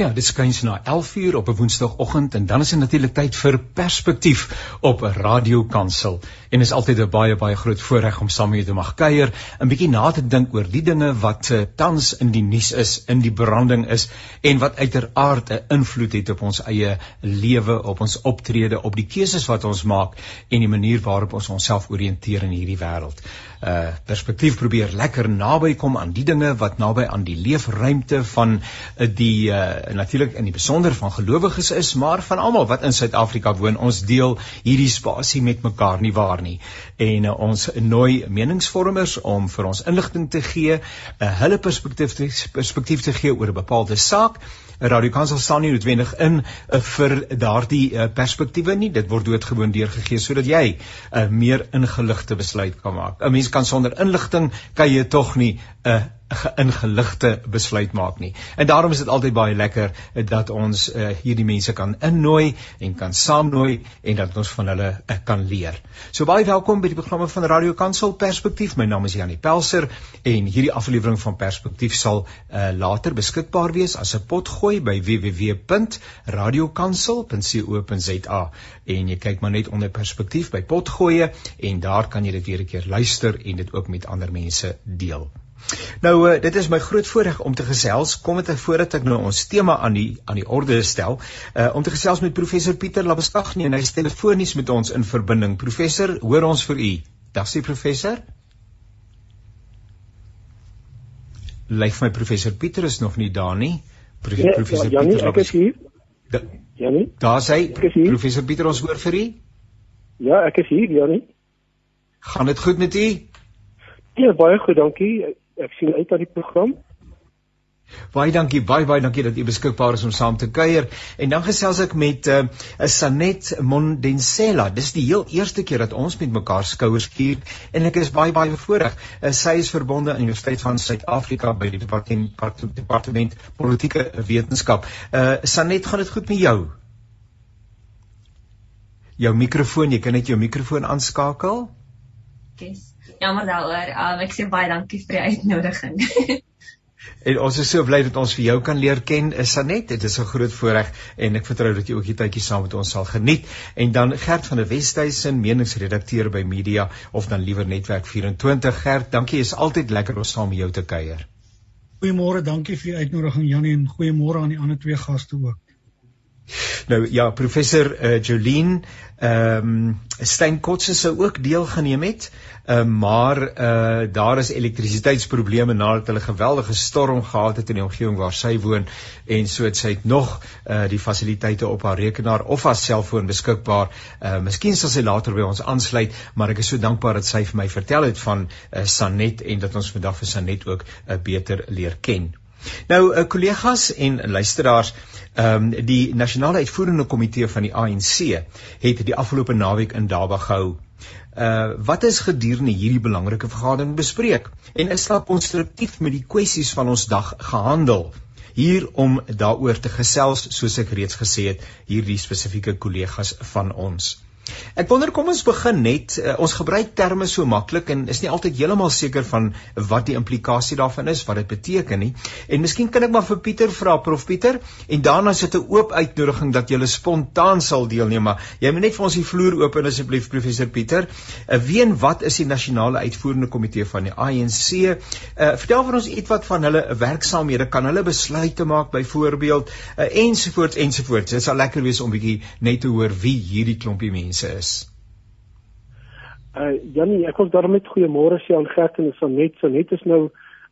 Ja, dit skuins na 11:00 op 'n Woensdagoggend en dan is dit natuurlik tyd vir Perspektief op Radio Kansel. En is altyd 'n baie baie groot voorreg om saam met jou te mag kuier, 'n bietjie na te dink oor die dinge wat uh, tans in die nuus is, in die branding is en wat uiteraard 'n invloed het op ons eie lewe, op ons optrede, op die keuses wat ons maak en die manier waarop ons onsself oriënteer in hierdie wêreld. Uh perspektief probeer lekker naby kom aan die dinge wat naby aan die leefruimte van uh, die uh, natuurlik in die besonder van gelowiges is, maar van almal wat in Suid-Afrika woon. Ons deel hierdie spasie met mekaar nie waar nie. En uh, ons nooi meningsvormers om vir ons inligting te gee, 'n uh, hulle perspektief perspektief te gee oor 'n bepaalde saak. Radio Kansel staan nie noodwendig in uh, vir daardie uh, perspektiewe nie. Dit word doodgewoon deurgegee sodat jy 'n uh, meer ingeligte besluit kan maak. 'n Mens kan sonder inligting kan jy tog nie 'n uh, ingeligte besluit maak nie. En daarom is dit altyd baie lekker eh, dat ons uh, hierdie mense kan innooi en kan saamnooi en dat ons van hulle uh, kan leer. So baie welkom by die programme van Radio Kansel Perspektief. My naam is Janie Pelser en hierdie aflewering van Perspektief sal uh, later beskikbaar wees as 'n potgooi by www.radiokansel.co.za en jy kyk maar net onder Perspektief by potgooi en daar kan jy dit weer 'n keer luister en dit ook met ander mense deel. Nou uh, dit is my groot voorreg om te gesels. Kom dit voordat ek nou ons tema aan die aan die orde stel, uh, om te gesels met professor Pieter Labastagnie en hy is telefonies met ons in verbinding. Professor, hoor ons vir u. Dag sê professor. Lyk my professor Pieter is nog nie daar nie. Profe ja, professor ja, Janie, Pieter Labastagnie. Da, Janie? Daar sê professor Pieter ons hoor vir u. Ja, ek is hier, Janie. Gaan dit goed met u? Ja, baie goed, dankie ek sien uit na die program. Baie dankie, baie baie dankie dat u beskikbaar is om saam te kuier. En dan gesels ek met 'n uh, Sanet Mondensela. Dis die heel eerste keer dat ons met mekaar skouers skuur en ek is baie baie bevoorreg. Uh, sy is verbonde aan die Universiteit van Suid-Afrika by die departement departement politieke wetenskap. Uh Sanet, gaan dit goed met jou? Jou mikrofoon, jy kan net jou mikrofoon aanskakel. Yes jammer daaroor. Um, ek sê baie dankie vir die uitnodiging. en ons is so bly dat ons vir jou kan leer ken, Sanet. Dit is 'n groot voorreg en ek vertrou dat jy ook hier tydjie saam met ons sal geniet. En dan Gert van der Westhuizen, meningsredakteur by Media of dan liewer Netwerk 24. Gert, dankie. Is altyd lekker om saam met jou te kuier. Goeiemôre, dankie vir die uitnodiging Janie en goeiemôre aan die ander twee gaste ook. Nou ja, professor uh, Jolien ehm um, Steenkotse sou ook deelgeneem het, uh, maar uh, daar is elektrisiteitsprobleme nadat hulle geweldige storm gehad het in die omgewing waar sy woon en so het sy nog uh, die fasiliteite op haar rekenaar of haar selfoon beskikbaar. Uh, miskien sal sy later by ons aansluit, maar ek is so dankbaar dat sy vir my vertel het van uh, Sanet en dat ons vandag vir Sanet ook uh, beter leer ken. Nou uh, kollegas en luisteraars, ehm um, die nasionale uitvoerende komitee van die ANC het die afgelope naweek in Daba gehou. Uh wat is gedurende hierdie belangrike vergadering bespreek en is daar konstruktief met die kwessies van ons dag gehandel? Hier om daaroor te gesels, soos ek reeds gesê het, hierdie spesifieke kollegas van ons. Ek wonder kom ons begin net uh, ons gebruik terme so maklik en is nie altyd heeltemal seker van wat die implikasie daarvan is, wat dit beteken nie. En miskien kan ek maar vir Pieter vra, Prof Pieter, en daarna sit 'n oop uitnodiging dat jy spontaan sal deelneem, maar jy moet net vir ons die vloer open asseblief professor Pieter. Uh, wie en wat is die nasionale uitvoerende komitee van die ANC? Uh, eh, vertel vir ons ietwat van hulle werksaamhede, kan hulle besluite maak byvoorbeeld uh, ensovoorts ensovoorts. Dit sal lekker wees om bietjie net te hoor wie hierdie klompie mense mense is. Uh Janie, ek wil daarmee goeiemôre sê aan Gert en van net so net is nou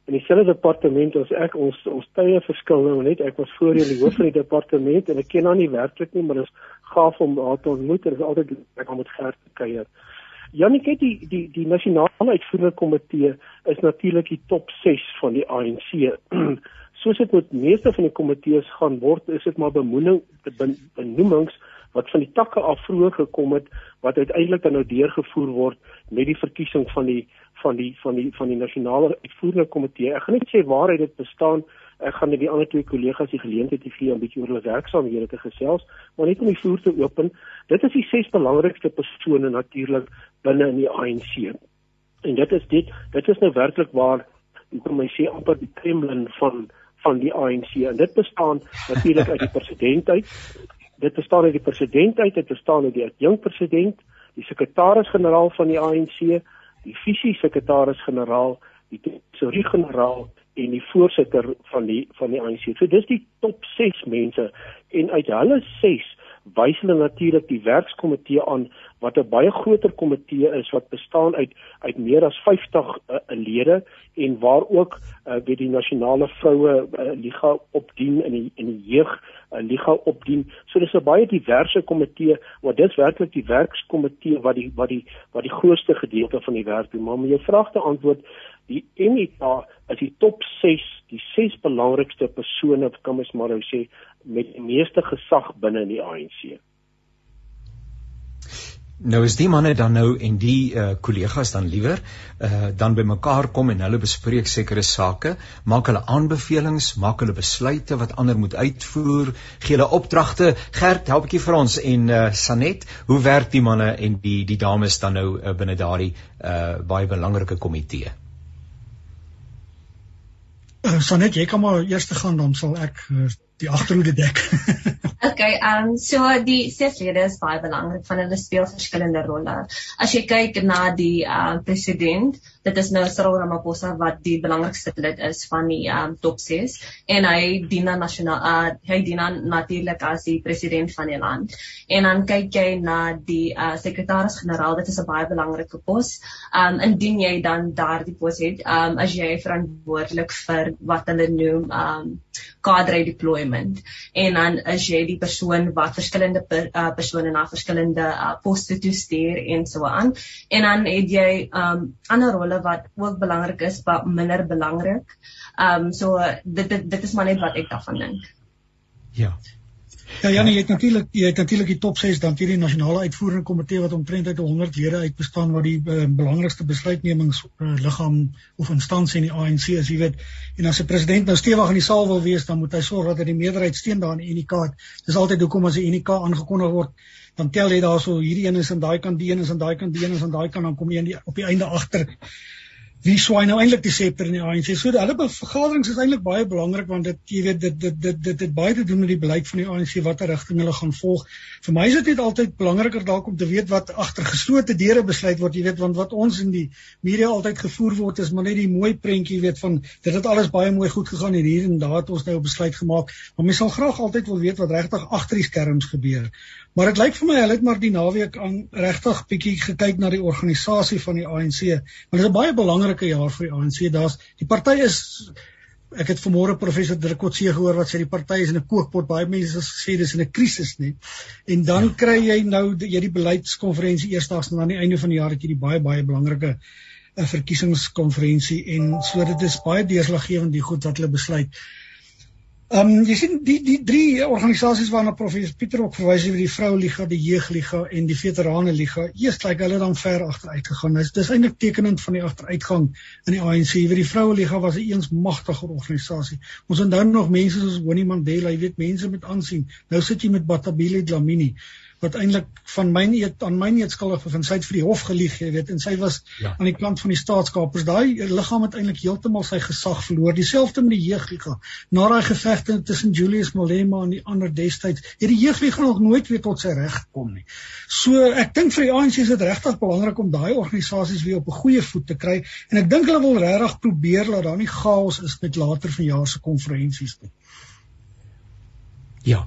in dieselfde departement as ek ons ons tye verskil nou net ek was voorheen die hoof van die departement en ek ken haar nie werklik nie maar dit is gaaf om haar te ontmoet dit is altyd ek om met Gert te kuier. Janie, kyk die die die nasionale uitvoerende komitee is natuurlik die top 6 van die ANC. Soos dit met meeste van die komitees gaan word, is dit maar bemoening benoemings wat van die takke af vroeër gekom het wat uiteindelik dan nou deurgevoer word met die verkiesing van die van die van die van die nasionale uitvoerende komitee. Ek gaan net sê waar dit bestaan. Ek gaan net die ander twee kollegas die geleentheid gee om 'n bietjie oor hulle werksaamhede te gesels, maar net om die voer te open. Dit is die ses belangrikste persone natuurlik binne in die ANC. En dit is dit dit is nou werklik waar ek kom my sê amper die Kremlin van van die ANC en dit bestaan natuurlik uit die president uit. Dit bestaan uit die president uit, dit bestaan uit die adjunkpresident, die sekretaris-generaal van die ANC, die visie-sekretaris-generaal, die tesourier-generaal en die voorsitter van die van die ANC. So dis die top 6 mense en uit hulle 6 wys hulle natuurlik die werkskomitee aan wat 'n baie groter komitee is wat bestaan uit uit meer as 50 uh, lede en waar ook uh, weet die nasionale vroue uh, liga opdien in die in die jeug uh, liga opdien. So dis 'n baie diverse komitee wat dis werklik die werkskomitee wat die wat die wat die grootste gedeelte van die werk doen. Maar om jou vraag te antwoord, die MITA is die top 6, die 6 belangrikste persone, kan mens maar nou sê, met die meeste gesag binne in die ANC. Nou is die manne dan nou en die uh kollegas dan liewer uh dan bymekaar kom en hulle bespreek sekere sake, maak hulle aanbevelings, maak hulle besluite wat ander moet uitvoer, gee hulle opdragte. Gert, help bietjie vir ons en uh Sanet, hoe werk die manne en die die dames dan nou uh, binne daardie uh baie belangrike komitee? Sanet, jy kan maar eers te gaan dan sal ek uh, die agterhoede dek. okay, ehm um, so die seslede is baie belangrik van hulle speel verskillende rolle. As jy kyk na die uh, president, dit is nou Cyril Ramaphosa wat die belangrikste lid is van die um, top 6 en hy dien aan nasionaal uh, hy dien aan natuurlik as die president van die land. En dan kyk jy na die uh, sekretaris-generaal, dit is 'n baie belangrike pos. Um indien jy dan daardie pos het, um as jy verantwoordelik vir wat hulle noem um cadre deployment en dan is jy die persoon wat verskillende per, uh, persone na verskillende uh, poste toestuur en so aan en dan het jy um ander rolle wat ook belangrik is maar minder belangrik. Um so dit dit dit is maar net wat ek daarvan dink. Ja. Ja, Janie, jy het natuurlik jy het natuurlik die top 6 dan hierdie nasionale uitvoerende komitee wat omtrent uit 100 lede uit bestaan wat die uh, belangrikste besluitnemings uh, liggaam of instansie in die ANC is, jy weet. En as 'n president nou stewig in die saal wil wees, dan moet hy sorg dat hy die meerderheid steun daar in die UNIK. Dis altyd hoekom as 'n UNIK aangekondig word, dan tel jy daarso hierdie een is aan daai kant, die een is aan daai kant, die een is aan daai kant, dan kom jy in die op die einde agter wie swaai nou eintlik die septer in die ANC. So hulle vergaderings is eintlik baie belangrik want dit jy weet dit dit dit dit het baie te doen met die beleid van die ANC watter rigting hulle gaan volg. Vir my is dit net altyd belangriker dalk om te weet wat agter geslote deure besluit word, jy weet want wat ons in die media altyd gevoer word is maar net die mooi prentjie weet van dit het alles baie mooi goed gegaan en hier en daar het ons nou 'n besluit gemaak. Maar mens sal graag altyd wil weet wat regtig agter die skerms gebeur. Maar dit lyk vir my hulle het maar die naweek aan regtig bietjie gekyk na die organisasie van die ANC. Want dit is baie belangrike jaar vir die ANC. Daar's die party is ek het vanmôre professor Drukotse gehoor wat sê die party is in 'n kookpot. Baie mense sê dis in 'n krisis nie. En dan ja. kry jy nou jy die beleidskonferensie eersdaags en aan die einde van die jaar het jy die baie baie belangrike 'n eh, verkiesingskonferensie en so dit is baie deurslaggewend die goed wat hulle besluit. Ehm um, jy sien die die drie organisasies waarna professor Pieter ook verwys het, die Vroueliga, die Jeugliga en die Veteranenliga, eers lyk hulle dan ver agteruit gegaan. Dis dis eintlik tekenend van die agteruitgang in die ANC. Jy weet die Vroueliga was 'n eens magtige organisasie. Ons onthou nog mense soos Winnie Mandela, jy weet mense met aansien. Nou sit jy met Batabile Dlamini wat eintlik van my eet aan my eet skuldig vir van sy het vir die hof gelieg jy weet en sy was ja. aan die kant van die staatskapers. Daai liggaam het eintlik heeltemal sy gesag verloor. Dieselfde met die jeugliga na daai gevegte tussen Julius Malema en die ander destyds het die jeugliga nog nooit weer tot sy reg gekom nie. So ek dink vir die ANC is dit regtig belangrik om daai organisasies weer op 'n goeie voet te kry en ek dink hulle wil regtig probeer dat daar nie chaos is met later vanjaar se konferensies nie Ja.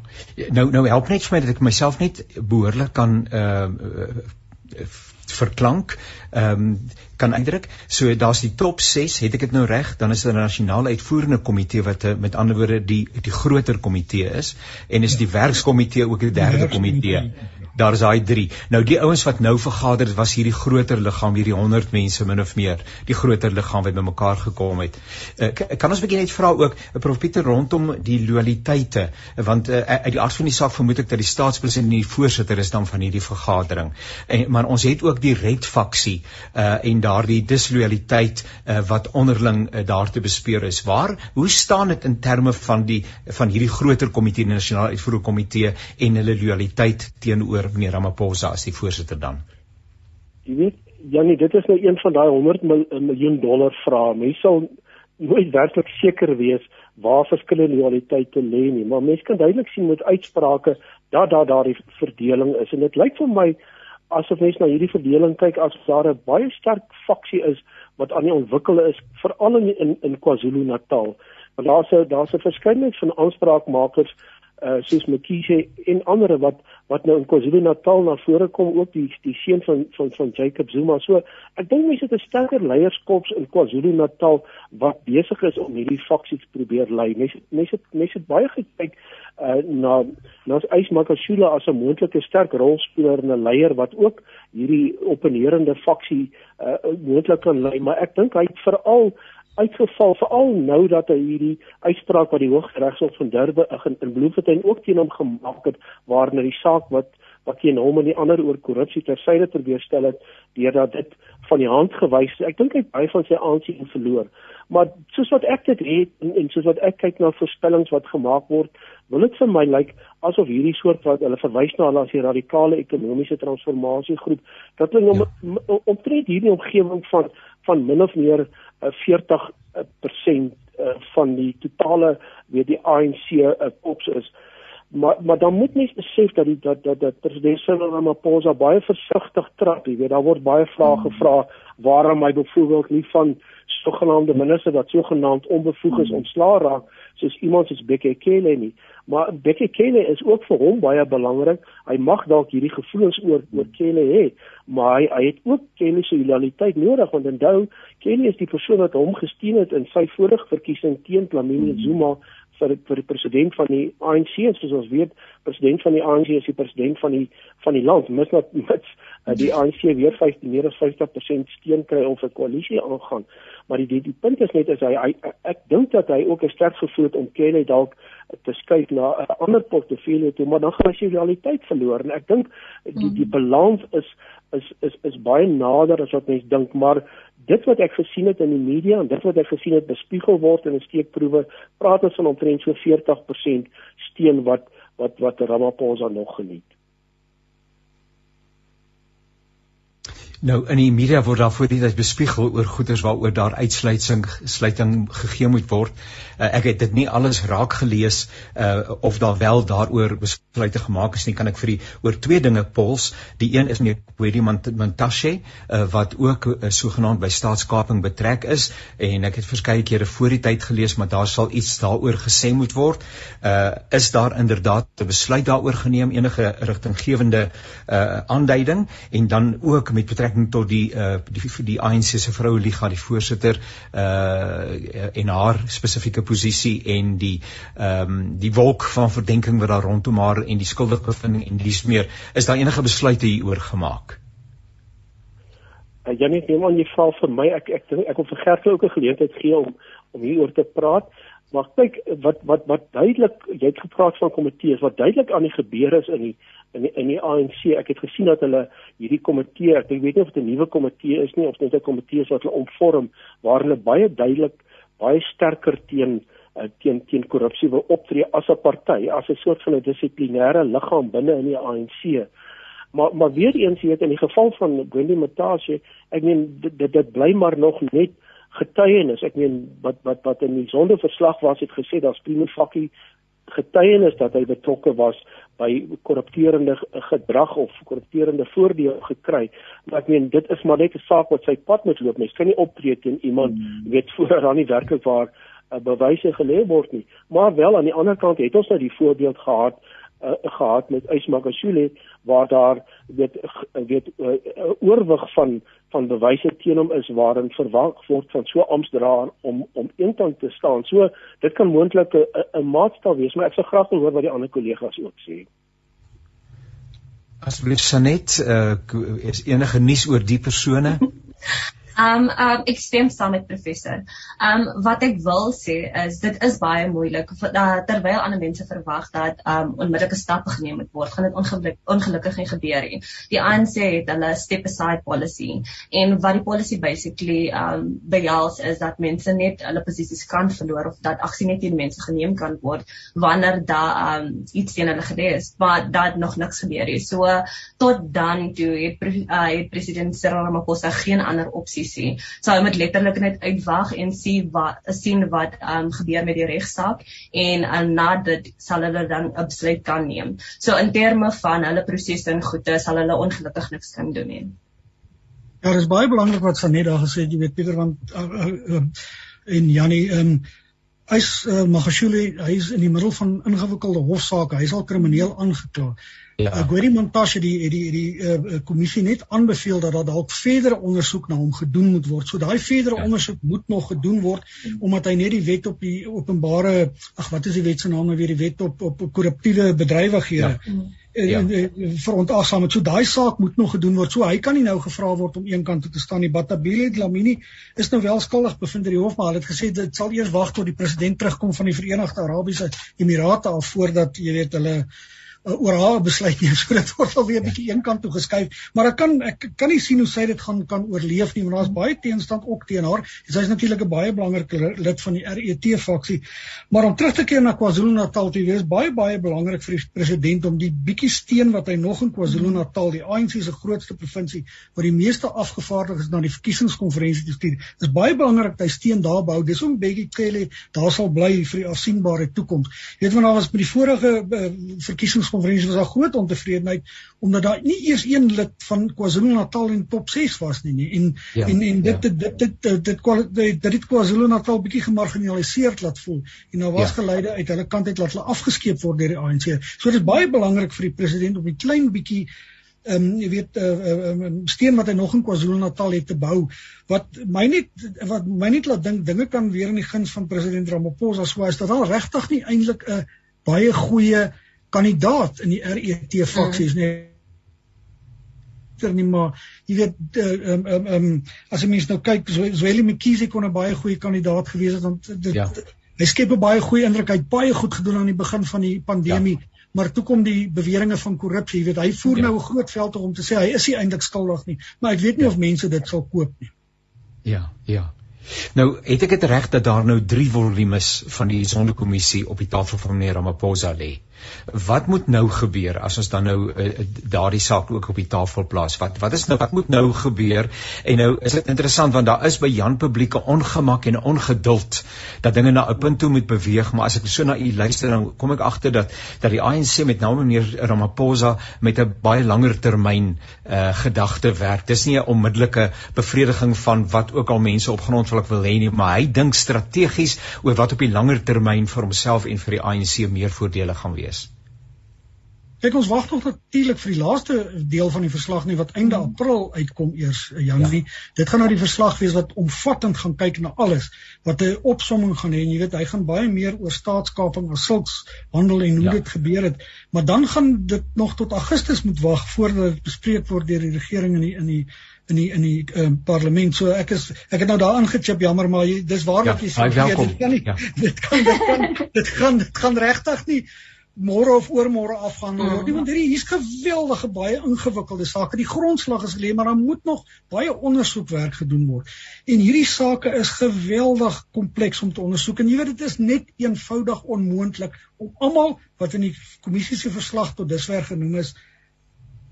Nou nou help net vir my dat ek myself net behoorlik kan ehm uh, verklank. Ehm um, kan uitdruk. So daar's die top 6, het ek dit nou reg? Dan is daar 'n nasionale uitvoerende komitee wat eh, met ander woorde die die groter komitee is en is die werkskomitee ook die derde komitee daar is daai 3. Nou die ouens wat nou vergader het, was hierdie groter liggaam, hierdie 100 mense min of meer, die groter liggaam wat bymekaar gekom het. Uh, kan ons 'n bietjie net vra ook, uh, Prof Pieter rondom die loyaliteite, uh, want uh, uit die aard van die saak vermoed ek dat die staatspresident en die voorsitter is dan van hierdie vergadering. En maar ons het ook die red faksie uh, en daardie disloyaliteit uh, wat onderling uh, daar te bespeur is. Waar hoe staan dit in terme van die van hierdie groter komitee, nasionale uitvoerende komitee en hulle loyaliteit teenoor meneer Ramaphosa as die voorsitter dan? Jy weet, Janie, dit is nou een van daai 100 miljoen dollar vrae. Mense sal nooit werklik seker wees waar verskillende loyaliteite lê nie, maar mense kan duidelik sien met uitsprake dat daar daardie verdeling is en dit lyk vir my asof mens na hierdie verdeling kyk as daar 'n baie sterk faksie is wat aan die ontwikkel is veral in in, in KwaZulu-Natal. Want daar's daar's 'n verskeidenheid van aanspraakmakers uh soos Mkhize en ander wat wat nou in KwaZulu-Natal na vore kom ook die die seun van van van Jacob Zuma. So ek dink mense het 'n sterker leierskap in KwaZulu-Natal wat besig is om hierdie faksies probeer lei. Mense mense mense baie gekyk uh na na Ysmakashula as 'n moontlike sterk rolspeler en 'n leier wat ook hierdie opponerende faksie uh moontlik kan lei, maar ek dink hy het veral uitgeval veral nou dat hy hierdie uitspraak wat die Hooggeregshof van Durban in, in Bloemfontein ook teen hom gemaak het waar na die saak wat wat teen hom en die ander oor korrupsie ter syde probeer stel het deurdat dit van die hand gewys ek dink hy baie van sy aansien verloor. Maar soos wat ek dit het en, en soos wat ek kyk na voorspellings wat gemaak word wil dit vir my lyk like, asof hierdie soort wat hulle verwys na as die radikale ekonomiese transformasie groep dat hulle ja. om, omtrent hierdie omgewing van van min of meer 40% uh, van die totale weet die ANC uh, pops is maar maar dan moet mens besef dat die dat dat dat president Cyril Ramaphosa baie versigtig trap jy weet. Daar word baie vrae hmm. gevra waarom hy byvoorbeeld nie van sogenaamde minister wat sogenaamd onbevoeg is ontslaa raak soos iemand soos Bekekele nie. Maar Bekekele is ook vir hom baie belangrik. Hy mag dalk hierdie gevoelens oor oor Kele hê maar hy, hy het ook Kele se loyaliteit nodig want onthou Kele is die persoon wat hom gesteun het in sy vorige verkiesing teen Dlamini Zuma vir vir die president van die ANC soos ons weet president van die ANC is die president van die van die land. Mis net met uh, die ANC weer 15 meer as 50% steun kry om 'n koalisie aangaan maar die die, die punt is net as hy, hy ek dink dat hy ook 'n sterk gevoel het om Kelly dalk te skuif na 'n ander portefeulje toe maar dan gaan hy sy realiteit verloor. En ek dink die die balans is is is is baie nader as wat mense dink maar dit wat ek gesien het in die media en dit wat ek gesien het bespiegel word in 'n steekproewe praat ons van omtrent so 40% steun wat wat wat Ramaphosa nog geniet. Nou in die media word daar voor die tyd bespiegel oor goederes waaroor daar uitsluiting sluiting gegee moet word. Uh, ek het dit nie alles raak gelees uh of daar wel daaroor besluite gemaak is nie. Kan ek vir die oor twee dinge pols. Die een is meneer Kwedi Mantashe uh wat ook uh, sogenaamd by staatskaping betrek is en ek het verskeie kere voor die tyd gelees maar daar sal iets daaroor gesê moet word. Uh is daar inderdaad 'n besluit daaroor geneem enige rigtinggewende uh aanduiding en dan ook met betrekking betrekking tot die uh die die ANC se vroue liga die voorsitter uh en haar spesifieke posisie en die ehm um, die wolk van verdenking wat daar rondom haar en die skuldige bevinding en dis meer is daar enige besluite hieroor gemaak? Uh, Janie neem aan jy vra vir my. Ek ek ek, ek wil vir Gert ook 'n geleentheid gee om om hieroor te praat maar kyk wat wat wat duidelik jy het gepraat van komitees wat duidelik aan die gebeur is in die in die, in die ANC. Ek het gesien dat hulle hierdie komitee, ek weet nie of dit 'n nuwe komitee is nie of net 'n komitee wat hulle omvorm waar hulle baie duidelik baie sterker teen uh, teen teen korrupsie wil optree as 'n party, as 'n soort van 'n dissiplinêre liggaam binne in die ANC. Maar maar weer eens weet in die geval van Gwendy Matashe, ek meen dit dit, dit bly maar nog net getuienis. Ek meen wat wat wat in die sondeverslag was het gesê daar's prima fakkie getuienis dat hy betrokke was by korrupterende gedrag of korrupterende voordeel gekry. Maar ek meen dit is maar net 'n saak wat sy pad moet loop. Mens kan nie optree teen iemand hmm. weet voor dan nie werklik waar uh, bewyse gelê word nie. Maar wel aan die ander kant het ons nou die voorbeeld gehad uh, gehad met Ismagashule waar daar weet weet uh, oorwig van van bewyse teen hom is waarin verwag word van so amptdraer om om eentand te staan. So dit kan moontlik 'n maatstaf wees, maar ek sou graag wil hoor wat die ander kollegas ook sê. Asseblief Sanet, uh, is enige nuus oor die persone? Um um ek stem saam met professor. Um wat ek wil sê is dit is baie moeilik uh, terwyl ander mense verwag dat um onmiddellike stappe geneem moet word, gaan dit ongeluk, ongelukkig nie gebeur nie. Die ANC het hulle step aside policy en wat die policy basically um behels is dat mense net hulle posisies kan verloor of dat aksie net teen mense geneem kan word wanneer daar um iets teen hulle gebeur is, maar dat nog niks gebeur het. So tot dan toe het, uh, het president Cyril Ramaphosa geen ander opsies kommissie. So hy moet letterlik net uitwag en sien wat sien wat um, gebeur met die regsaak en um, na dit sal hulle dan 'n besluit kan neem. So in terme van hulle prosesse en goede sal hulle ongelukkig niks kan doen nie. Ja, dit is baie belangrik wat Sanet daar gesê het, jy weet Pieter want uh, uh, uh, en Jannie ehm um, hy's uh, Magashule hy's in die middel van ingewikkelde hofsaake hy's al krimineel aangekla ja uh, Gweri Montashe die die die uh, kommissie net aanbeveel dat daar dalk verdere ondersoek na hom gedoen moet word so daai verdere ja. ondersoek moet nog gedoen word omdat hy net die wet op die openbare ag wat is die wet se naam nou weer die wet op op korruptiewe bedrywighede ja. Eh, ja. Eh, eh, verontagsaam het. So daai saak moet nog gedoen word. So hy kan nie nou gevra word om een kant toe te staan nie. Batabile Dlamini is nou wel skuldig bevind deur die hof, maar hulle het gesê dit sal eers wag tot die president terugkom van die Verenigde Arabiese Emirate al voordat jy weet hulle uh, oor haar besluit neem so dit word alweer 'n bietjie een kant toe geskuif. Maar ek kan ek kan nie sien hoe sy dit gaan kan oorleef nie want daar's baie teenstand ook teen haar. Sy is natuurlik 'n baie belangrike lid van die RET faksie. Maar om terug te keer na KwaZulu-Natal toe wees baie baie belangrik vir die president om die bietjie steen wat hy nog in KwaZulu-Natal die ANC se grootste provinsie waar die meeste afgevaardigdes na die verkiesingskonferensie toe stuur. Dis baie belangrik dat hy steen daar bou dis om Bekkie Cele daar sal bly vir die afsienbare toekoms. Jy weet wanneer daar was by die vorige uh, verkiesings konferensie was daar groot ontevredenheid omdat daar nie eers een lid van KwaZulu-Natal in top 6 was nie nie en ja, en en dit, ja. dit dit dit dit dit dit dit KwaZulu-Natal bietjie gemarginaliseer laat voel en daar was ja. geleide uit hulle kant uit laat hulle afgeskeep word deur die ANC. So dit is baie belangrik vir die president om 'n klein bietjie ehm um, jy weet 'n uh, uh, steen wat hy nog in KwaZulu-Natal het te bou wat my net wat my net laat dink dinge kan weer in die guns van president Ramaphosa so is dat al regtig nie eintlik 'n baie goeie kandidaat in die RET faksies mm. nie nie maar jy weet ehm uh, ehm um, um, as 'n mens nou kyk so Zweli Mkhize kon 'n baie goeie kandidaat gewees het want dit ja. hy skep 'n baie goeie indruk hy het baie goed gedoen aan die begin van die pandemie ja. maar toe kom die beweringe van korrupsie jy weet hy voer ja. nou 'n groot veld om te sê hy is nie eintlik skuldig nie maar ek weet nie ja. of mense dit sal koop nie ja ja Nou, het ek dit reg dat daar nou 3 volumes van die sondekommissie op die tafel van meneer Ramaphosa lê? Wat moet nou gebeur as ons dan nou uh, daardie saak ook op die tafel plaas? Wat wat is nou wat moet nou gebeur? En nou is dit interessant want daar is by Jan publieke ongemak en ongeduld dat dinge na 'n punt toe moet beweeg, maar as ek so na u luister dan kom ek agter dat dat die ANC met name meneer Ramaphosa met 'n baie langer termyn uh gedagte werk. Dis nie 'n onmiddellike bevrediging van wat ook al mense op grond wil wil hê nie, maar hy dink strategies oor wat op die langer termyn vir homself en vir die ANC meer voordele gaan wees. Kyk ons wag nog natuurlik vir die laaste deel van die verslag nie wat einde April uitkom eers eh, Janie. Ja. Dit gaan nou die verslag wees wat omvattend gaan kyk na alles wat 'n opsomming gaan hê. Jy weet hy gaan baie meer oor staatskaping as sulks handel en hoe ja. dit gebeur het. Maar dan gaan dit nog tot Augustus moet wag voordat dit bespreek word deur die regering in die in die in die in die um, parlement. So ek is ek het nou daar aangechip jammer maar jy, dis waar ja, wat jy sê. Dit kan nie. Ja. Dit kan dit kan dit gaan dit gaan regtig nie môre of oormôre afgaan word. Mm. Want hierdie hier's geweldige baie ingewikkelde sake. Die grondslag is gelê, maar dan moet nog baie ondersoekwerk gedoen word. En hierdie sake is geweldig kompleks om te ondersoek. En jy weet dit is net eenvoudig onmoontlik om almal wat in die kommissie se verslag tot dusver genoem is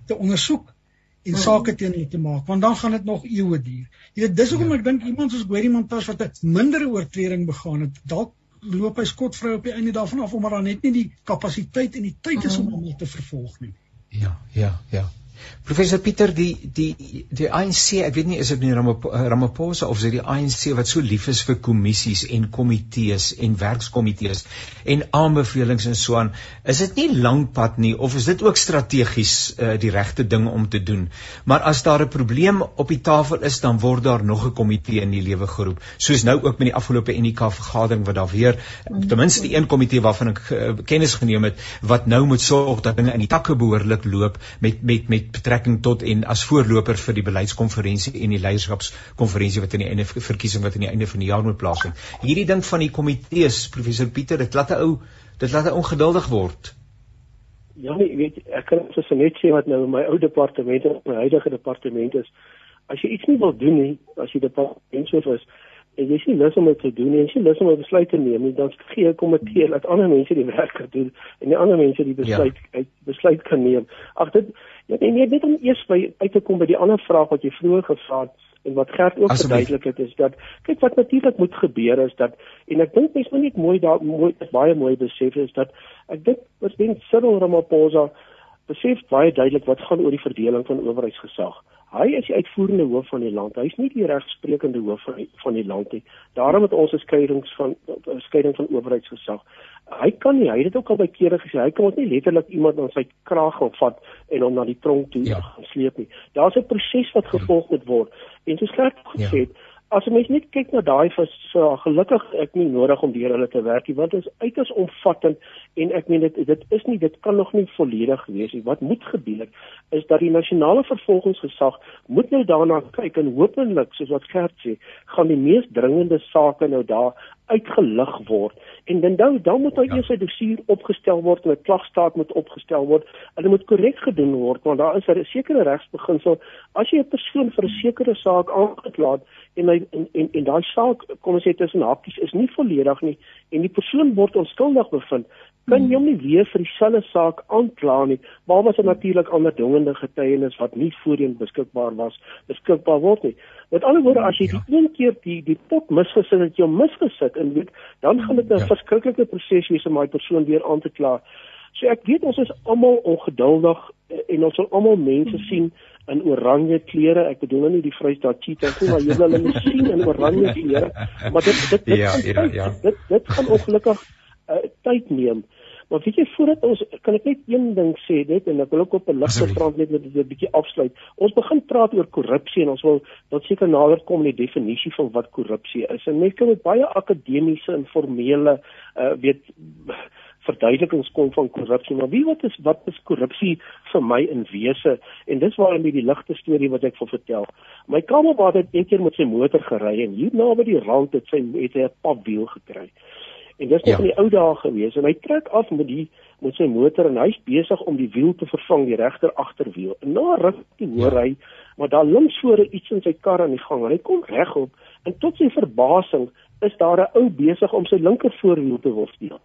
te ondersoek en hmm. sake teen hulle te maak want dan gaan dit nog eeue duur. Jy weet dis hoekom ja. ek dink iemand soos Gwerie Montas wat 'n mindere oortreding begaan het, dalk loop hy skotvry op die einde daarvan af omdat daar net nie die kapasiteit en die tyd is om hmm. hom te vervolg nie. Ja, ja, ja. Professor Pieter die die die ANC, ek weet nie is dit nie Ramaphosa of is dit die ANC wat so lief is vir kommissies en komitees en werkskomitees en aanbevelings en so aan. Is dit nie lank pad nie of is dit ook strategies uh, die regte ding om te doen? Maar as daar 'n probleem op die tafel is, dan word daar nog 'n komitee in die lewe geroep. Soos nou ook met die afgelope UNICA vergadering wat daar weer ten minste een komitee waarvan ek uh, kennis geneem het wat nou moet sorg dat dinge in die takke behoorlik loop met met met betrekking tot en as voorloper vir die beleidskonferensie en die leierskapskonferensie wat in die einde verkiesing wat in die einde van die jaar moet plaasvind. Hierdie ding van die komitees, professor Pieter, dit laat 'n ou dit laat 'n ongeduldig word. Ja, nee, weet ek kan so net sê wat nou my ou departement en my huidige departement is. As jy iets nie wil doen nie, as jy departement so is, en jy sien lus om dit te doen en jy sien lus om 'n besluit te neem nie dan gee jy 'n komitee laat ander mense die werk doen en die ander mense die besluit ja. uit besluit kan neem. Ag dit Ja, nee, nee, dit om eers by uit te kom by die ander vraag wat jy vroeër gevra het en wat Gert ook verduidelik het is dat kyk wat natuurlik moet gebeur is dat en ek dink mense moet net mooi daar mooi baie mooi besef is dat ek dink president Cyril Ramaphosa besef baie duidelik wat gaan oor die verdeling van owerheidsgesag. Hy is die uitvoerende hoof van die land. Hy is nie die regsprekende hoof van die, van die land nie. Daarom het ons 'n skeidings van 'n skeiding van owerheidsgesag. Hy kan nie, hy het dit ook al baie kere gesê, hy kan ons nie letterlik iemand aan sy kraag opvat en hom na die tronk toe ja. sleep nie. Daar's 'n proses wat gevolg moet word. En soos Gert gesê het, ja as jy mens net kyk na daai vir so gelukkig ek nie nodig om deur hulle te werk nie want dit is uiters omvattend en ek meen dit dit is nie dit kan nog nie volledig wees nie. Wat moet gebeur is dat die nasionale vervolgingsgesag moet nou daarna kyk en hopelik soos wat Gert sê gaan die mees dringende sake nou daar uitgelig word en dan dan, dan moet daar ja. eers 'n dossier opgestel word en 'n klagstaat moet opgestel word dit moet korrek gedoen word want daar is 'n sekere regsbeginsel as jy 'n persoon vir 'n sekere saak aangekla het en hy en en, en daai saak kom ons sê tussen hakies is nie volledig nie en die persoon word onskuldig bevind kan jy hom nie weer vir dieselfde saak aankla nie was 'n natuurlik ander dwingende getuienis wat nie voorheen beskikbaar was beskikbaar word nie met ander woorde as jy die ja. een keer die die pot misgesit het jy hom misgesit weet dan gaan dit 'n ja. verskriklike proses wees om daai persoon weer aan te kla so ek weet ons is almal ongeduldig eh, en ons wil almal mense sien in oranje klere. Ek bedoel nou nie die Vrystaat Cheetahs nie, maar jy wil hulle sien in oranje klere. Maar dit dit dit ja, ja, ja. dit dit gaan ongelukkig uh, tyd neem. Maar weet jy voordat ons kan ek net een ding sê net en ek wil ook op 'n ligte front net met 'n bietjie afsluit. Ons begin praat oor korrupsie en ons wil dat seker nader kom in die definisie van wat korrupsie is. En mense kan met baie akademiese en formele uh weet verduidelikings kom van korrupsie, maar wie wat is wat is korrupsie vir my in wese? En dis waar met die ligte storie wat ek vir vertel. My kamerbaat het eendag met sy motor gery en hier naby die rand het sy het hy 'n papwiel gekry. En dis nog ja. in die ou dae gewees en hy trek af met die met sy motor en hy's besig om die wiel te vervang, die regter agterwiel. En na ruk hoor ja. hy maar daar links voor iets in sy kar aan die gang. Hy kom regop en tot sy verbasing is daar 'n ou besig om sy linker voorwiel te worsteel.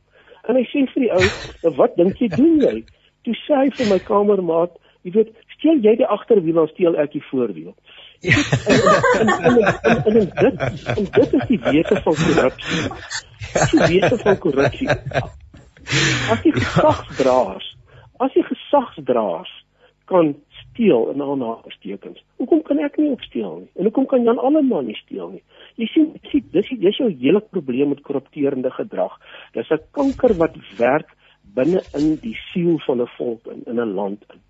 En hy sê vir die ou, nou, "Wat dink jy doen jy?" Toe sê hy vir my kamermaat, "Jy weet, steel jy die agterwiel of steel ek die voorwiel?" Ja. En, en, en, en, en, dit, en dit is die wete van korrupsie. Die wete van korrupsie. As jy gesagsdraers, as jy gesagsdraers kan steel in al nagestekens. Hoekom kan ek nie ook steel nie? En hoekom kan Jan Alleman nie steel nie? Jy sien, sien dis dis jou hele probleem met korrupterende gedrag. Dis 'n kanker wat werk binne in die siel van 'n volk in in 'n land in.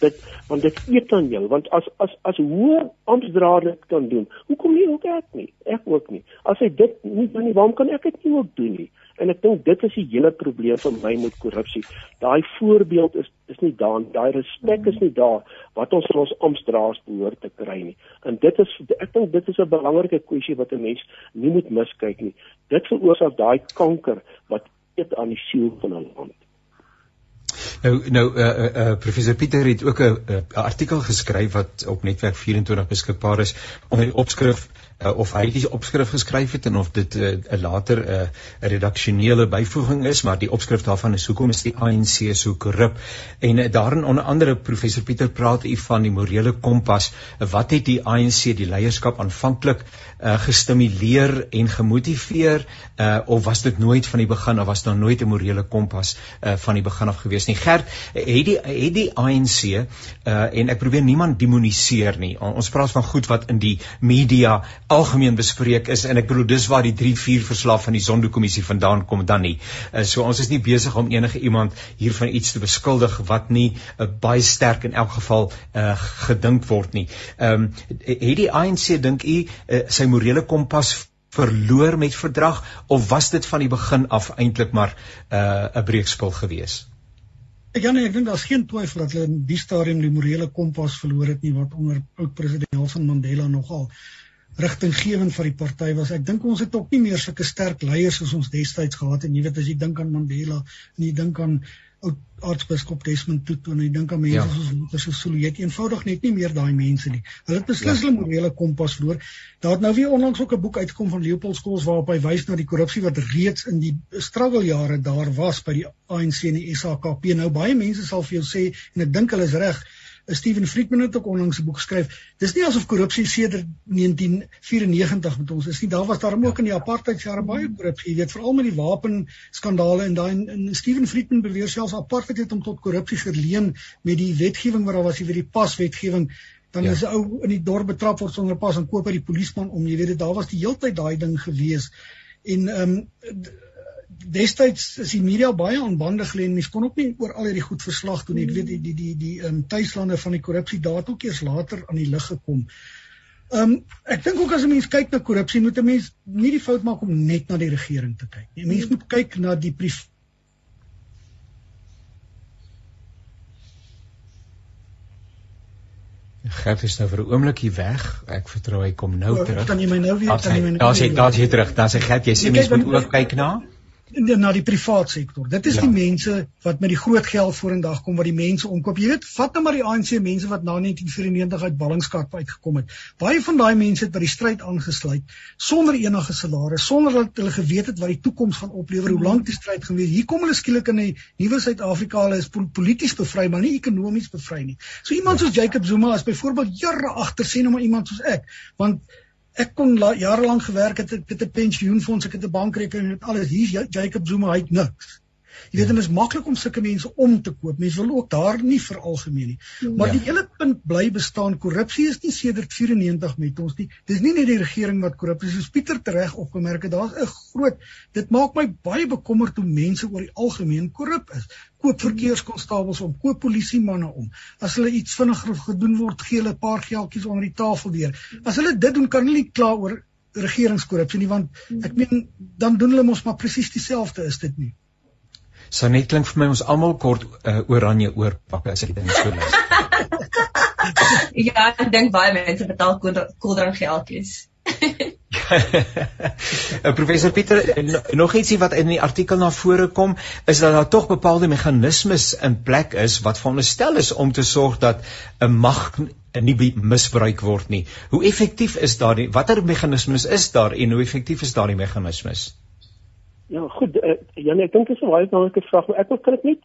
Dit want dit eet aan jou want as as as hoe amptdraer kan doen. Hoekom nie ook ek nie? Ek ook nie. As hy dit nie kan nie, waarom kan ek dit nie ook doen nie? En ek dink dit is die hele probleem vir my met korrupsie. Daai voorbeeld is is nie daar, daai respek is nie daar wat ons van ons amptdraers behoort te kry nie. En dit is ek dink dit is 'n belangrike kwessie wat 'n mens nie moet miskyk nie. Dit veroorsaak daai kanker wat eet aan die siel van 'n land. Nou nou uh, uh, uh, professor Pieter het ook 'n uh, artikel geskryf wat op netwerk 24 beskikbaar is onder die opskrif uh, of hy die opskrif geskryf het en of dit 'n uh, later 'n uh, redaksionele byvoeging is, maar die opskrif daarvan is hoekom is die ANC so korrup? En uh, daarin onder andere professor Pieter praat u van die morele kompas. Wat het die ANC die leierskap aanvanklik uh, gestimuleer en gemotiveer uh, of was dit nooit van die begin of was daar nooit 'n morele kompas uh, van die begin af gewees nie? Gert, het die het die ANC uh, en ek probeer niemand demoniseer nie. Ons praat van goed wat in die media algemeen bespreek is en ek bedoel dis waar die 3-4 verslag van die Sonderkommissie vandaan kom dan nie. Uh, so ons is nie besig om enige iemand hiervan iets te beskuldig wat nie uh, baie sterk in elk geval uh, gedink word nie. Ehm um, het die ANC dink u uh, sy morele kompas verloor met verdrag of was dit van die begin af eintlik maar 'n uh, breekspil gewees? Ek ja nee, ek dink daar's geen twyfel dat hulle in die stadium die morele kompas verloor het nie wat onder oud president Nelson Mandela nogal rigtinggewend vir die party was. Ek dink ons het ook nie meer sulke sterk leiers soos ons destyds gehad het. En jy weet as jy dink aan Mandela en jy dink aan oud aartsbiskop Desmond Tutu en jy dink aan mense ja. soos Luther se Sulu, jy het eenvoudig net nie meer daai mense nie. Hulle het beslis ja. hulle morele kompas verloor. Daar het nou weer onlangs ook 'n boek uitgekom van Leopold Skols waarop hy wys na die korrupsie wat reeds in die struggle jare daar was by die ANC en die SAKP. Nou baie mense sal vir jou sê en ek dink hulle is reg Steven Friedman het ook onlangs 'n boek geskryf. Dis nie asof korrupsie sedert 1994 met ons is nie. Daar was daar ook in die apartheid jare baie korrupsie, jy weet, veral met die wapen skandale en daai en Steven Friedman beweer selfs apartheid het hom tot korrupsie geleen met die wetgewing wat daar was, jy weet die paswetgewing dan ja. is 'n ou in die dorp betrap word sonder pas en koop by die polisieman om jy weet dit daar was die heeltyd daai ding gewees en ehm um, destyds is die media baie aan bande gelê en mense kon ook nie oor al hierdie goed verslag doen nie ek weet die die die die ehm um, tuislande van die korrupsie daar het ook eers later aan die lig gekom Ehm um, ek dink ook as 'n mens kyk na korrupsie moet 'n mens nie die fout maak om net na die regering te kyk nie. 'n Mens moet kyk na die Gert is nou vir 'n oomblik hier weg. Ek vertrou hy kom nou ja, terug. Kan jy my nou weer kan jy my nou? Daar's hy, daar's hy terug. Daar's hy Gert. Jy sê mense moet ook kyk na na die privaat sektor. Dit is ja. die mense wat met die groot geld vorendag kom wat die mense omkoop. Jy weet, vat nou maar die ANC mense wat na 1994 uit ballingskap uitgekom het. Baie van daai mense het by die stryd aangesluit sonder enige salaris, sonder dat hulle geweet het wat die toekoms gaan oplewer, hoe lank die stryd gaan wees. Hier kom hulle skielik in 'n nuwe Suid-Afrika, hulle is polities bevry, maar nie ekonomies bevry nie. So iemand ja. soos Jacob Zuma is byvoorbeeld jare agter sien nou maar iemand soos ek, want ek kon jare lank gewerk het ek het 'n pensioenfonds ek het 'n bankrekening en alles hier Jacob Zuma hy het niks Jy weet dit is maklik om sulke mense om te koop. Mense wil ook daar nie vir algemeen nie. Maar ja. die hele punt bly bestaan. Korrupsie is nie sedert 94 met ons nie. Dis nie net die regering wat korrup is. Soos Pieter tereg opgemerk het, daar's 'n groot dit maak my baie bekommerd hoe mense oor die algemeen korrup is. Koop verkeerskonstabels om, koop polisiemanne om. As hulle iets vinniger gedoen word, gee hulle 'n paar geldjies onder die tafel deur. As hulle dit doen, kan hulle nie kla oor regeringskorrupsie nie want ek meen dan doen hulle mos maar presies dieselfde is dit nie sou net klink vir my ons almal kort uh, oranje oorpakke as ek dit so lees. ja, ek dink baie mense betaal koeldrank geldjies. Eh, professor Pieter nog ietsie wat in die artikel na vore kom is dat daar tog bepaalde meganismes in plek is wat veronderstel is om te sorg dat 'n mag nie misbruik word nie. Hoe effektief is daardie watter meganismes is daar en hoe effektief is daardie meganismes? Ja, goed. Uh, Janie, ek dink dit is 'n baie belangrike vraag, maar ek wil kan dit net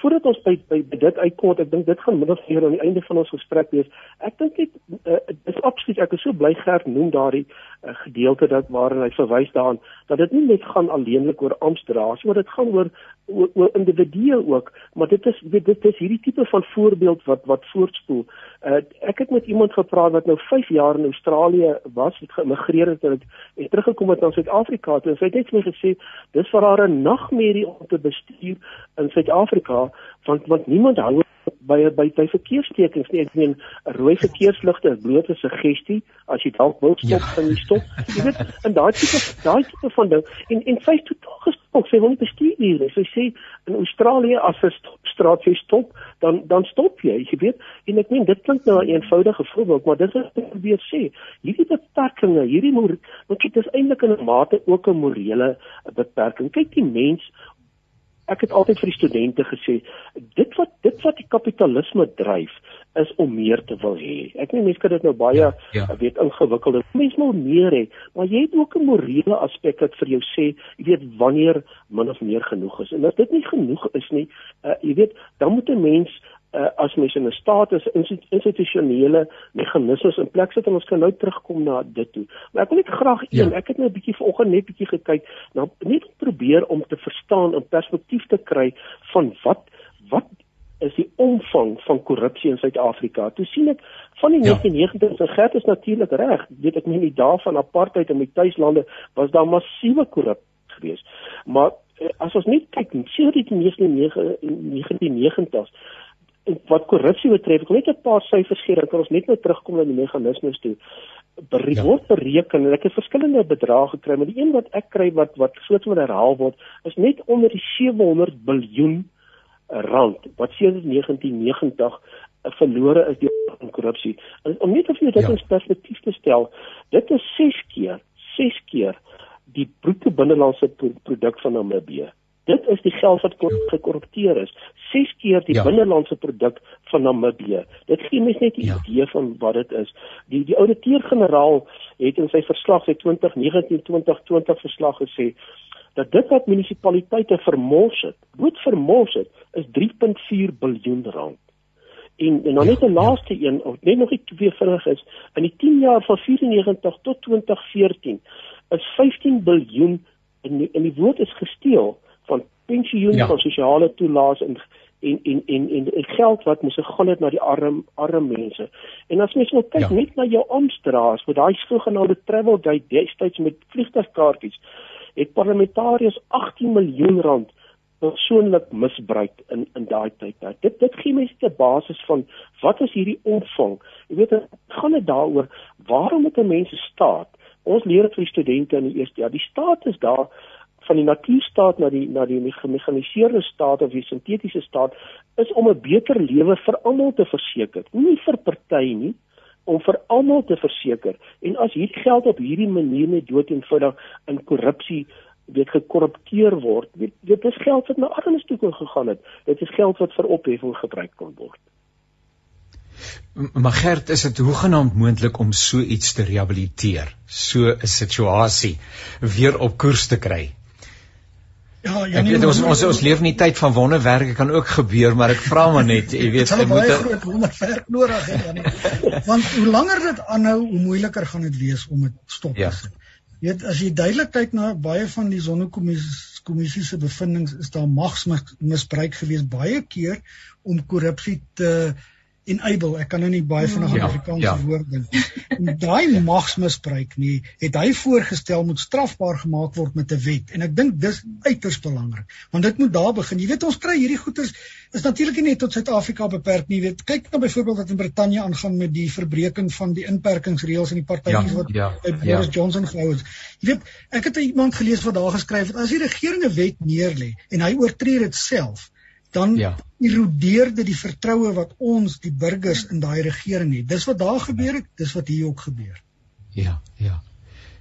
voordat ons by by, dit uitkom, ek dink dit gaan minder vir aan die einde van ons gesprek wees. Ek dink dit uh, is absoluut ek is so bly Gert noem daardie uh, gedeelte dat waarin hy verwys daaraan dat dit nie net gaan alleenlik oor amptdrasie, maar dit gaan oor oor, oor individue ook, maar dit is weet, dit is hierdie tipe van voorbeeld wat wat voortspoel. Uh, ek het met iemand gepraat wat nou 5 jaar in Australië was, het geïmmigreer het en het teruggekom het na Suid-Afrika toe en sy het net vir my gesê dis vir haar 'n nagmerrie om te bestuur in Suid-Afrika want want niemand hou by by by verkeerstekens nie. Ek meen 'n rooi verkeersligte is bloot 'n suggestie as jy dalk wil stop, ja. jy stop. Jy weet, en daai tipe daai tipe van ding en en vyf totaal gestop. Sy wil nie bestuur hier nie. Sy sê in Australië as 'n straat jy stop, dan dan stop jy. Jy weet, en ek meen dit klink nou 'n eenvoudige voorbeeld, maar dit is wat ek probeer sê. Hierdie beperkings, hierdie moet want dit is eintlik in 'n mate ook 'n morele beperking. Kyk die mens ek het altyd vir die studente gesê dit wat dit wat die kapitalisme dryf is om meer te wil hê. Ek weet mense kan dit nou baie ja, ja. weet ingewikkelde. Mense wil meer hê, maar jy het ook 'n morele aspek wat vir jou sê, jy weet wanneer min of meer genoeg is. En as dit nie genoeg is nie, uh, jy weet, dan moet 'n mens uh, as mens in 'n staat is institusionele meganismes in plek sit en ons kan nou terugkom na dit toe. Maar ek wil net graag een, ja. ek het net 'n bietjie vanoggend net bietjie gekyk, nou net probeer om te verstaan en perspektief te kry van wat wat is die omvang van korrupsie in Suid-Afrika. Toe sien ek van die ja. 1990s en gert is natuurlik reg, weet ek nie die dae van apartheid in die tuislande was daar massiewe korrupsie geweest. Maar eh, as ons net kyk, sien dit die 1990s wat korrupsie betref, ek wil net 'n paar syfers gee dat ons net nou terugkom na die meganismes toe. Bereik ja. word bereken en ek het verskillende bedrae gekry, maar die een wat ek kry wat wat soos wat herhaal word, is net onder die 700 miljard rand wat sedert 1990 verlore is deur korrupsie. En om net of jy dit ja. in perspektief te stel, dit is 6 keer, 6 keer die bruto binnelandse produk van Namibië. Dit is die geld wat gekorrupteer is. 6 keer die ja. binnelandse produk van Namibië. Dit gee mens net 'n ja. idee van wat dit is. Die die ouditeur-generaal het in sy verslag, sy 2019-2020 verslag gesê dat dit wat munisipaliteite vermors het, moet vermors het, is 3.4 miljard rand. En en dan net 'n laaste ja. een, of net nog iets weer vinnig is, in die 10 jaar van 94 tot 2014 is 15 biljoen in die, in die woord is gesteel pensioen ja. van sosiale toelaas en en en en en, en geld wat moes gegaan het na die arm arm mense. En as mens nou kyk ja. net na jou Amstraas met daai sogenaamde travel guide destyds met vliegtuigkaartjies, het parlementariërs 18 miljoen rand persoonlik misbruik in in daai tyd. Nou, dit dit gee mense 'n basis van wat is hierdie omvang. Jy weet, dit gaan dit daaroor waarom moet 'n mens staat? Ons leer dit vir studente in die eerste jaar. Die staat is daar van die natuurstaat na die na die gemekaniseerde staat of die sintetiese staat is om 'n beter lewe vir almal te verseker, nie vir party nie om vir almal te verseker. En as hierdie geld op hierdie manier net dood eenvoudig in korrupsie weet gekorrupteer word, weet dit is geld wat na armes toe gegaan het. Dit is geld wat vir opheffing gebruik kan word. Maar Gert, is dit hoegenaamd moontlik om so iets te rehabiliteer, so 'n situasie weer op koers te kry? Ja, ja, nee, ons ons ons leef in 'n tyd van wonderwerke kan ook gebeur, maar ek vra maar net, jy weet, jy moet 'n groot wonderwerk nodig hê dan nie. Want hoe langer dit aanhou, hoe moeiliker gaan dit wees om dit stop te ja. sit. Jy weet, as jy duidelik kyk na baie van die sonnekommissie kommissie se bevindinge, is daar magsmisbruik gewees baie keer om korrupsie te enable ek kan nou nie baie vinnig aan ja, Afrikaans ja. woord dink nie daai magsmisbruik nie het hy voorgestel moet strafbaar gemaak word met 'n wet. En ek dink dis uiters belangrik want dit moet daar begin. Jy weet ons kry hierdie goeters is natuurlik nie net tot Suid-Afrika beperk nie. Weet kyk nou byvoorbeeld wat in Brittanje aangaan met die verbreeking van die inperkingsreëls in die partytjies ja, wat ja, by Boris ja. Johnson gehou het jy weet ek het iemand gelees wat daar geskryf het as die regering 'n wet neerlê en hy oortree dit self dan ja. erodeer dit die vertroue wat ons die burgers in daai regering het. Dis wat daar gebeur het, dis wat hier ook gebeur. Ja, ja.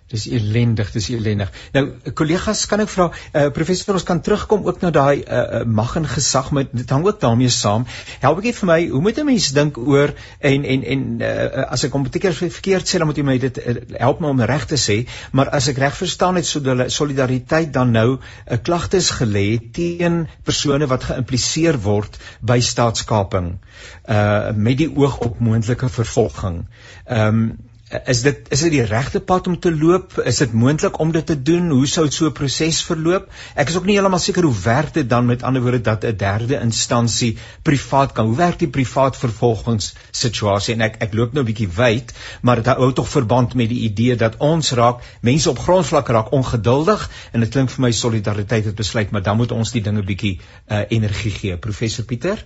Dis elendig, dis elendig. Nou kollegas, kan ek vra, uh, professor, ons kan terugkom ook na daai uh, mag en gesag met dit hang ook daarmee saam. Help ek vir my, hoe moet 'n mens dink oor en en en uh, as ek kom baie verkeerd sê, dan moet jy my dit uh, help my om reg te sê, maar as ek reg verstaan het so hulle solidariteit dan nou 'n uh, klagtes gelê teen persone wat geïmpliseer word by staatskaping uh met die oog op moontlike vervolging. Ehm um, is dit is dit die regte pad om te loop? Is dit moontlik om dit te doen? Hoe sou so 'n proses verloop? Ek is ook nie heeltemal seker hoe werk dit dan met ander woorde dat 'n derde instansie privaat kan. Hoe werk die privaat vervolgingssituasie? En ek ek loop nou 'n bietjie wyd, maar dit hou tog verband met die idee dat ons raak, mense op grondvlak raak ongeduldig en dit klink vir my solidariteit het besluit, maar dan moet ons die dinge bietjie uh, energie gee. Professor Pieter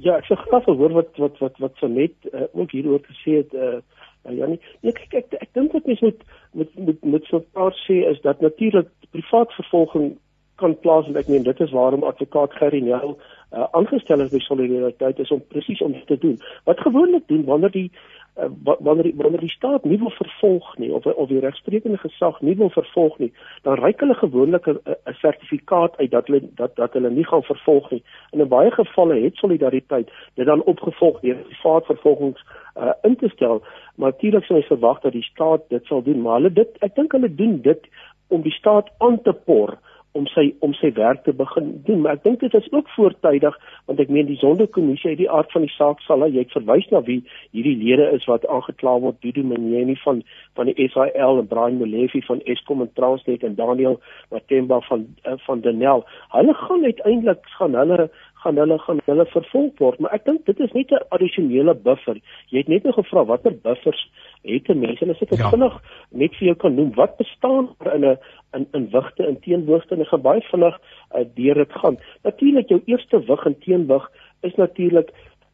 Ja, ek sê graag hoor wat wat wat wat so net uh, ook hieroor gesê het eh uh, Janie. Nee, kyk ek ek dink wat mens moet met met met so 'n paar sê is dat natuurlik privaat vervolging kan plaasvind. Ek meen dit is waarom advokaat Gerry Nel uh, aangestel is by Solidariteit is om presies om te doen. Wat gewoonlik doen wanneer die uh, wanneer die, wanneer die staat nie wil vervolg nie of of die regsprekende gesag nie wil vervolg nie, dan reik hulle gewoonlik 'n sertifikaat uit dat hulle dat dat hulle nie gaan vervolg nie. In baie gevalle het solidariteit dit dan opgevolg deur privaat vervolgings uh, in te stel. Maar natuurlik sou jy verwag dat die staat dit sal doen, maar hulle dit ek dink hulle doen dit om die staat aan te por om sy om sy werk te begin doen. Maar ek dink dit is ook voortydig want ek meen die sondekommissie uit die aard van die saak sal jy verwys na wie hierdie lede is wat aangekla word Dudu Mneni van van die SAL en Brian Molefe van Eskom en Transnet en Daniel Matemba van uh, van Denel hulle gaan uiteindelik gaan hulle gaan hulle gaan hulle vervolg word. Maar ek dink dit is net 'n addisionele buffer. Jy het net nou gevra watter buffers het mense? En as ek dit ja. vinnig net vir jou kan noem. Wat bestaan in 'n in in wigte en teenwoorde en ek gaan baie vinnig uh, deur dit gaan. Natuurlik jou eerste wig en teenwig is natuurlik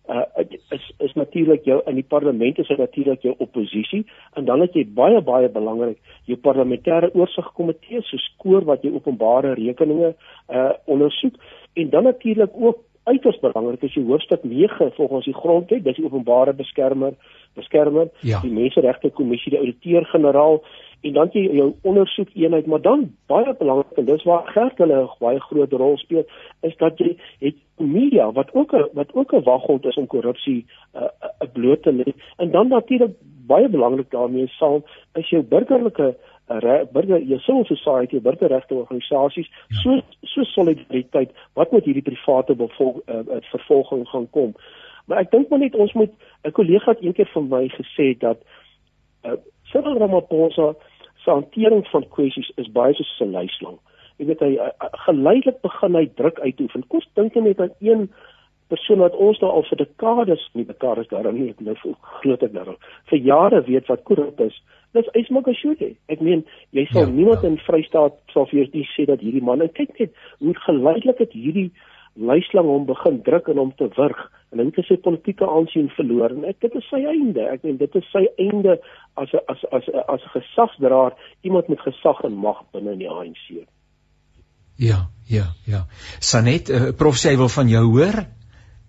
uh is is natuurlik jou in die parlement is natuurlik jou oppositie. En dan het jy baie baie belangrik jou parlementêre oorsigkomitee so skoor wat jy openbare rekeninge uh ondersoek en dan natuurlik ook uiters belangrik is die hoofstuk 9 volgens die grondwet. Dis die openbare beskermer beskermer ja. die menseregte kommissie die ouditeur-generaal. En dan jy jou ondersoek eenheid maar dan baie belangrik en dis waar gerd hulle 'n baie groot rol speel is dat jy het media wat ook a, wat ook 'n waghond is om korrupsie 'n uh, uh, bloot te lê en dan natuurlik baie belangrik daarmee sal is jou burgerlike burger jou civil society, burgerregte organisasies, ja. so so solidariteit wat met hierdie private bevolk, uh, vervolging gaan kom. Maar ek dink maar net ons moet 'n kollega het eendag vir my gesê dat uh, Cyril Ramaphosa se hantering van kwessies is baie soos 'n luislang. Jy weet hy uh, geleidelik begin hy druk uitoefen. Kom dink net aan een persoon wat ons daar al vir dekades, nie dekades daar nie, ek nou groter daar. vir jare weet wat korrup is dis Ismakashule. Ek meen, jy sal ja, niemand ja. in Vrystaat sal vir jou sê dat hierdie man, en kyk net hoe geleidelik het hierdie luislang hom begin druk en hom te wurg en hy het sy politieke aansien verloor en ek dit is sy einde. Ek meen dit is sy einde as 'n as as as 'n gesagsdraer, iemand met gesag en mag binne in die ANC. Ja, ja, ja. Sanet, uh, prof sê hy wil van jou hoor.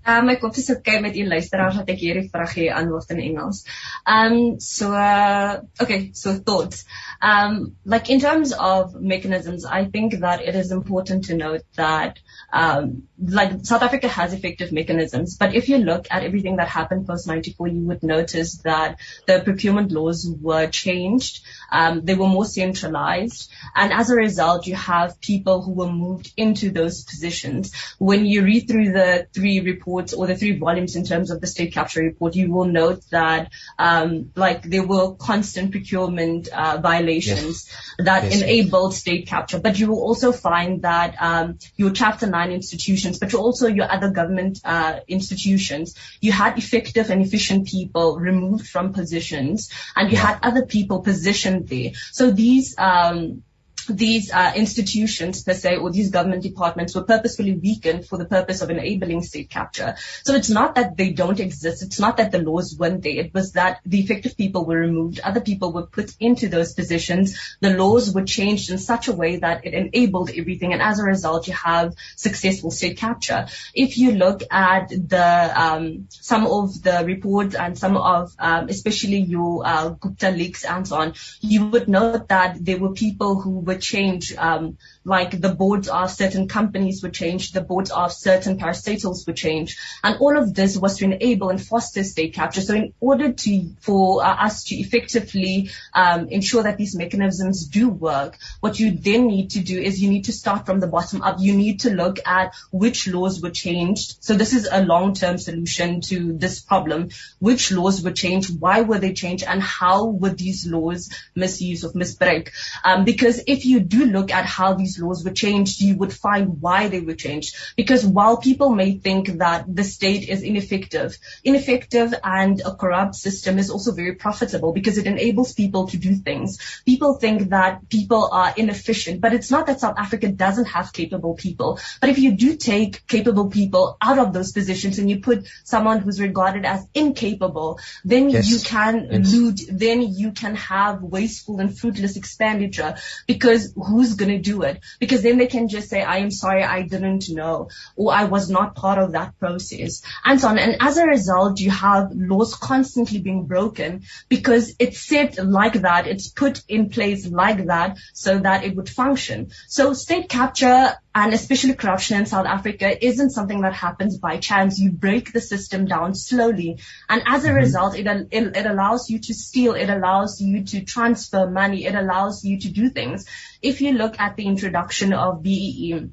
Um my kop is okay met een luisteraar dat ek hierdie vraag hier antwoord in Engels. Um so uh, okay, so thoughts. Um like in terms of mechanisms, I think that it is important to note that um like South Africa has effective mechanisms, but if you look at everything that happened post 94, you would notice that the procurement laws were changed. Um they were more centralized and as a result you have people who were moved into those positions. When you read through the three reports or the three volumes in terms of the state capture report, you will note that um, like there were constant procurement uh, violations yes. that yes. enabled state capture. But you will also find that um, your Chapter 9 institutions, but also your other government uh, institutions, you had effective and efficient people removed from positions and you yeah. had other people positioned there. So these um, these uh, institutions per se or these government departments were purposefully weakened for the purpose of enabling state capture. So it's not that they don't exist. It's not that the laws weren't there. It was that the effective people were removed. Other people were put into those positions. The laws were changed in such a way that it enabled everything. And as a result, you have successful state capture. If you look at the, um, some of the reports and some of, um, especially your, uh, Gupta leaks and so on, you would note that there were people who were change, um, like the boards of certain companies would change, the boards of certain parastatals would change. And all of this was to enable and foster state capture. So in order to, for uh, us to effectively um, ensure that these mechanisms do work, what you then need to do is you need to start from the bottom up. You need to look at which laws were changed. So this is a long-term solution to this problem. Which laws were changed? Why were they changed? And how were these laws misused or misbreak? Um, because if you do look at how these laws were changed, you would find why they were changed. Because while people may think that the state is ineffective, ineffective and a corrupt system is also very profitable because it enables people to do things. People think that people are inefficient, but it's not that South Africa doesn't have capable people. But if you do take capable people out of those positions and you put someone who's regarded as incapable, then yes. you can yes. loot, then you can have wasteful and fruitless expenditure because because who's going to do it? Because then they can just say, I am sorry, I didn't know, or I was not part of that process, and so on. And as a result, you have laws constantly being broken because it's set like that, it's put in place like that so that it would function. So state capture and especially corruption in South Africa isn't something that happens by chance. You break the system down slowly. And as a mm-hmm. result, it, it, it allows you to steal. It allows you to transfer money. It allows you to do things. If you look at the introduction of BEE,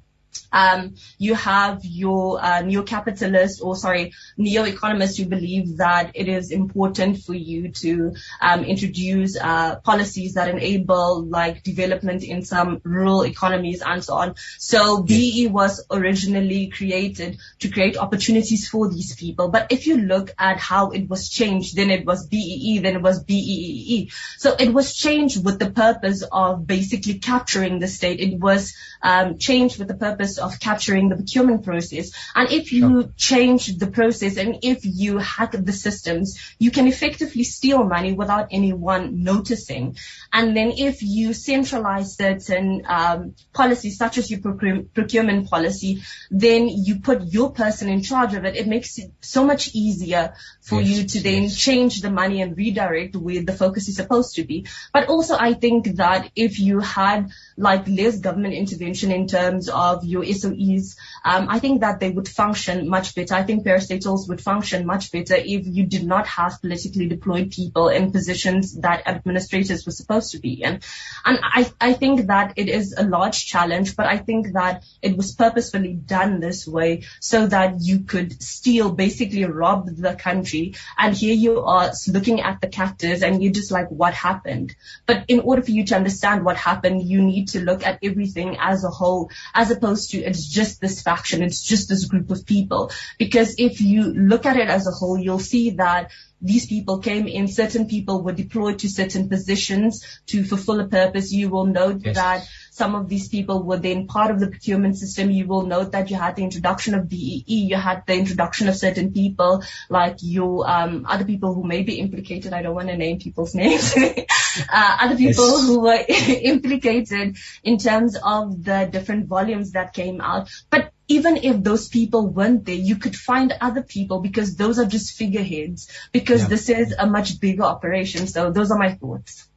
um, you have your uh, neo-capitalist or sorry, neo-economists who believe that it is important for you to um, introduce uh, policies that enable like development in some rural economies and so on. So BE was originally created to create opportunities for these people. But if you look at how it was changed, then it was BEE, then it was BEEE. So it was changed with the purpose of basically capturing the state. It was um, changed with the purpose of capturing the procurement process. And if you change the process and if you hack the systems, you can effectively steal money without anyone noticing. And then if you centralize certain um, policies, such as your procurement policy, then you put your person in charge of it. It makes it so much easier for yes, you to yes. then change the money and redirect where the focus is supposed to be. But also, I think that if you had like less government intervention in terms of your your SOEs, um, I think that they would function much better. I think parastatals would function much better if you did not have politically deployed people in positions that administrators were supposed to be in. And I, I think that it is a large challenge, but I think that it was purposefully done this way so that you could steal, basically rob the country. And here you are looking at the captors and you're just like, what happened? But in order for you to understand what happened, you need to look at everything as a whole, as opposed to it's just this faction, it's just this group of people. Because if you look at it as a whole, you'll see that these people came in, certain people were deployed to certain positions to fulfill a purpose. You will note yes. that some of these people were then part of the procurement system. You will note that you had the introduction of BEE, you had the introduction of certain people like you, um, other people who may be implicated. I don't want to name people's names. uh, other people yes. who were implicated in terms of the different volumes that came out. But even if those people weren't there, you could find other people because those are just figureheads because yeah. this is a much bigger operation. So those are my thoughts.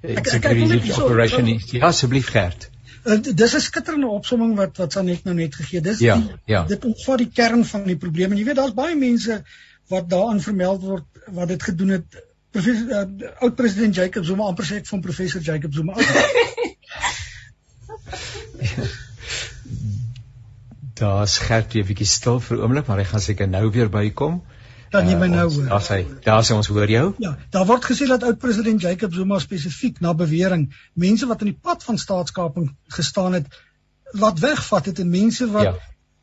Very huge operation. Ja, asseblief Gert. Uh, dis 'n skitterende opsomming wat wat Sanet nou net gegee. Dis ja, die, ja. dit omvat die kern van die probleem en jy weet daar's baie mense wat daaraan vermeld word wat dit gedoen het. Professor uh, oud president Jacob Zuma amper sê ek van professor Jacob Zuma. Daar's Gert weer 'n bietjie stil vir 'n oomblik, maar hy gaan seker nou weer bykom. Dan jy my nou hoor. Daar sê, daar sê ons hoor jou. Ja, daar word gesê dat oud president Jacob Zuma spesifiek na bewering mense wat aan die pad van staatskaping gestaan het, laat wegvat het en mense wat ja.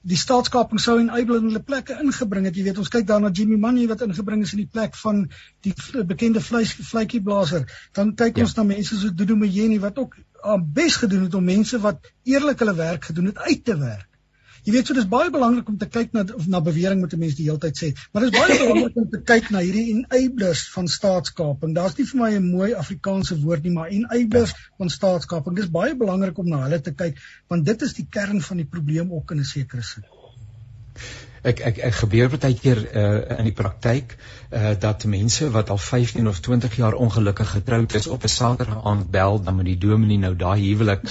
die staatskaping sou in eibelende plekke ingebring het. Jy weet, ons kyk daarna Jimmy Manny wat ingebring is in die plek van die bekende vleis vletjieblaser. Dan kyk ja. ons na mense so Dudu Mjeni wat ook aan bes gedoen het om mense wat eerlik hulle werk gedoen het uit te werk. Jy weet so dis baie belangrik om te kyk na na bewering met 'n mens die hele tyd sê, maar dis baie belangrik om te kyk na hierdie enablers van staatskaping. Daar's nie vir my 'n mooi Afrikaanse woord nie, maar enablers van staatskaping. Dis baie belangrik om na hulle te kyk want dit is die kern van die probleem ook in 'n sekere sin. Ek ek ek gebeur baie keer uh, in die praktyk uh, dat mense wat al 15 of 20 jaar ongelukkig getroud is op 'n Saterdag aand bel dan met die dominee nou daai huwelik.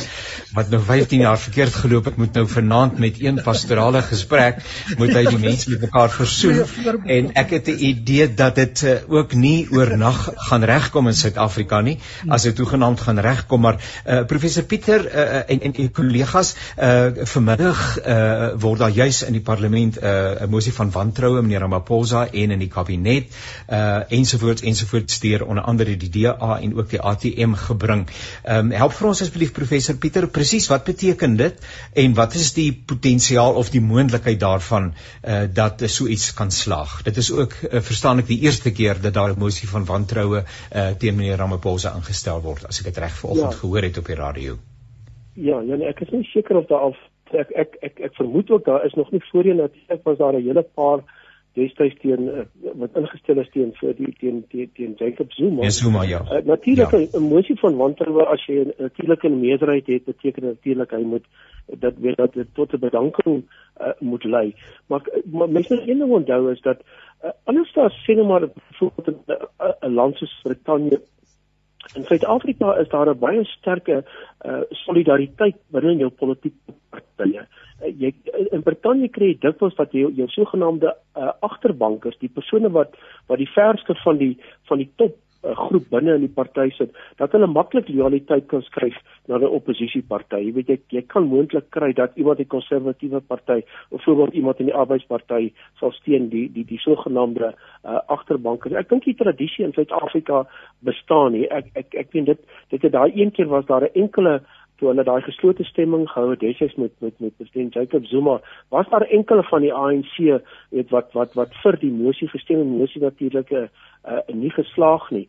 Wat nou 15 jaar verkeerd geloop het moet nou vanaand met een pastorale gesprek moet hy die mense met mekaar versoen. En ek het 'n idee dat dit uh, ook nie oornag gaan regkom in Suid-Afrika nie as dit toegenaamd gaan regkom maar uh, professor Pieter uh, en en u kollegas uh, vanmiddag uh, word daar juis in die parlement 'n uh, mosie van wantroue meneer Ramaphosa en in die kabinet uh ensovoorts ensovoorts deur onder andere die DA en ook die ATM gebring. Ehm um, help vir ons asseblief professor Pieter presies wat beteken dit en wat is die potensiaal of die moontlikheid daarvan uh dat so iets kan slaag. Dit is ook uh, verstaan ek die eerste keer dat daar 'n mosie van wantroue uh teen meneer Ramaphosa ingestel word as ek dit reg vanoggend ja. gehoor het op die radio. Ja, ja nee, ek is nie seker of daar al ek ek ek ek vermoed ook daar is nog nie voorheen dat ek was daar 'n hele paar destyds teen uh, wat ingestel is teen vir die teen teen, teen Jacob Zuma. Ja, Zuma ja. Uh, natuurlik ja. 'n mosie van wantroue as jy natuurlik 'n meerderheid het, beteken natuurlik hy moet dat weet dat dit tot 'n bedanking uh, moet lei. Maar, maar mense moet een ding onthou is dat uh, anders daar sê net maar byvoorbeeld 'n land soos Brittanje In Suid-Afrika is daar 'n baie sterke uh, solidariteit binne jou politieke partye. Uh, jy in Brittanje kry jy dikwels dat jou jou sogenaamde uh, agterbankers, die persone wat wat die verste van die van die top uh, groep binne in die party sit, dat hulle maklik lojaliteit kan skryf na 'n oppositieparty. Jy weet jy jy kan moontlik kry dat iemand die konservatiewe party of byvoorbeeld iemand in die arbeidsparty sal steun die die die sogenaamde uh, agterbankers. Ek dink die tradisie in Suid-Afrika bestaan nie. Ek ek ek weet dit dit het daai een keer was daar 'n enkele toe hulle daai geslote stemming gehou het destyds met met met president Jacob Zuma was daar enkele van die ANC weet wat wat wat vir die mosie gestem het. Mosie natuurlik 'n uh, uh, nie geslaag nie.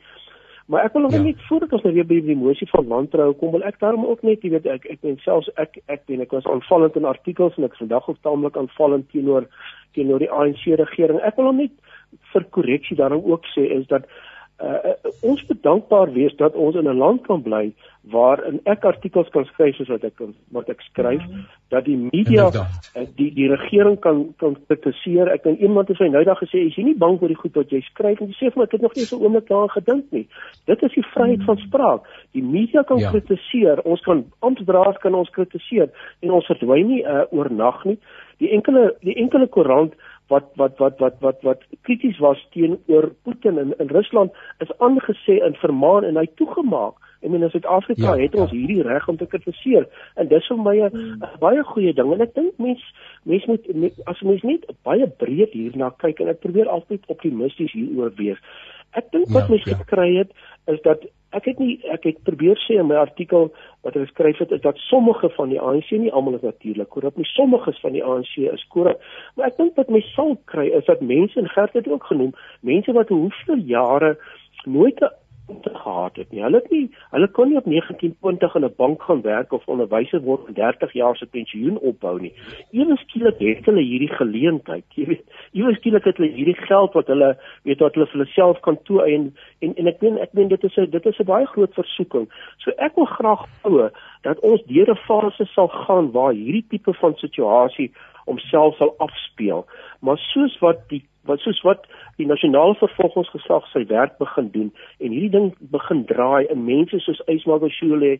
Maar ek wil nog ja. net voordat ons nou weer by die mosie van wantroue kom wil ek daarom ook net jy weet ek ek ben selfs ek ek ben ek was aanvallend in artikels en ek vandag ook taamlik aanvallend teenoor teenoor die ANC regering. Ek wil net vir korreksie daarom ook sê is dat uh, ons moet dankbaar wees dat ons in 'n land kan bly waar in ek artikels kan skryf soos wat ek wat ek skryf mm -hmm. dat die media uh, die die regering kan kan kritiseer. Ek het iemand het sy nou daag gesê, "Is jy nie bang vir die goed wat jy skryf?" En jy sê vir my, "Ek het nog nie so 'n oomblik daaraan gedink nie." Dit is die vryheid mm -hmm. van spraak. Die media kan ja. kritiseer. Ons kan amptdraers kan ons kritiseer en ons verdwyn nie uh, oornag nie. Die enkele die enkele koerant wat wat wat wat wat wat krities was teenoor Putin in in Rusland is aangesê in vermaan en hy toegemaak. Ek meen in Suid-Afrika ja, het ons ja. hierdie reg om te kritiseer en dis vir my 'n hmm. baie goeie ding en ek dink mens mens moet as mens net baie breed hierna kyk en ek probeer altyd optimisties hieroor wees. Ek dink wat ja, mens ja. gekry het is dat ek het nie ek het probeer sê in my artikel wat ek geskryf het is dat sommige van die ANC nie almal is natuurlik korrup nie sommiges van die ANC is korrup maar ek dink wat my sal kry is dat mense en Gert het ook genoem mense wat hoeveel jare nooit 'n gehad het nie. Hulle het nie hulle kon nie op 1920 in 'n bank gaan werk of onderwyser word en 30 jaar se pensioen opbou nie. Ewe skielik het hulle hierdie geleentheid. Jy weet, ewe skielik het hulle hierdie geld wat hulle weet wat hulle vir hulle self kan toeëien en en ek meen ek meen dit is 'n dit is 'n baie groot versoeking. So ek wil graag glo dat ons deur 'n fase sal gaan waar hierdie tipe van situasie homself sal afspeel. Maar soos wat die wat soos wat die nasionale vervolgingsgesag sy werk begin doen en hierdie ding begin draai in mense soos Ysmagashule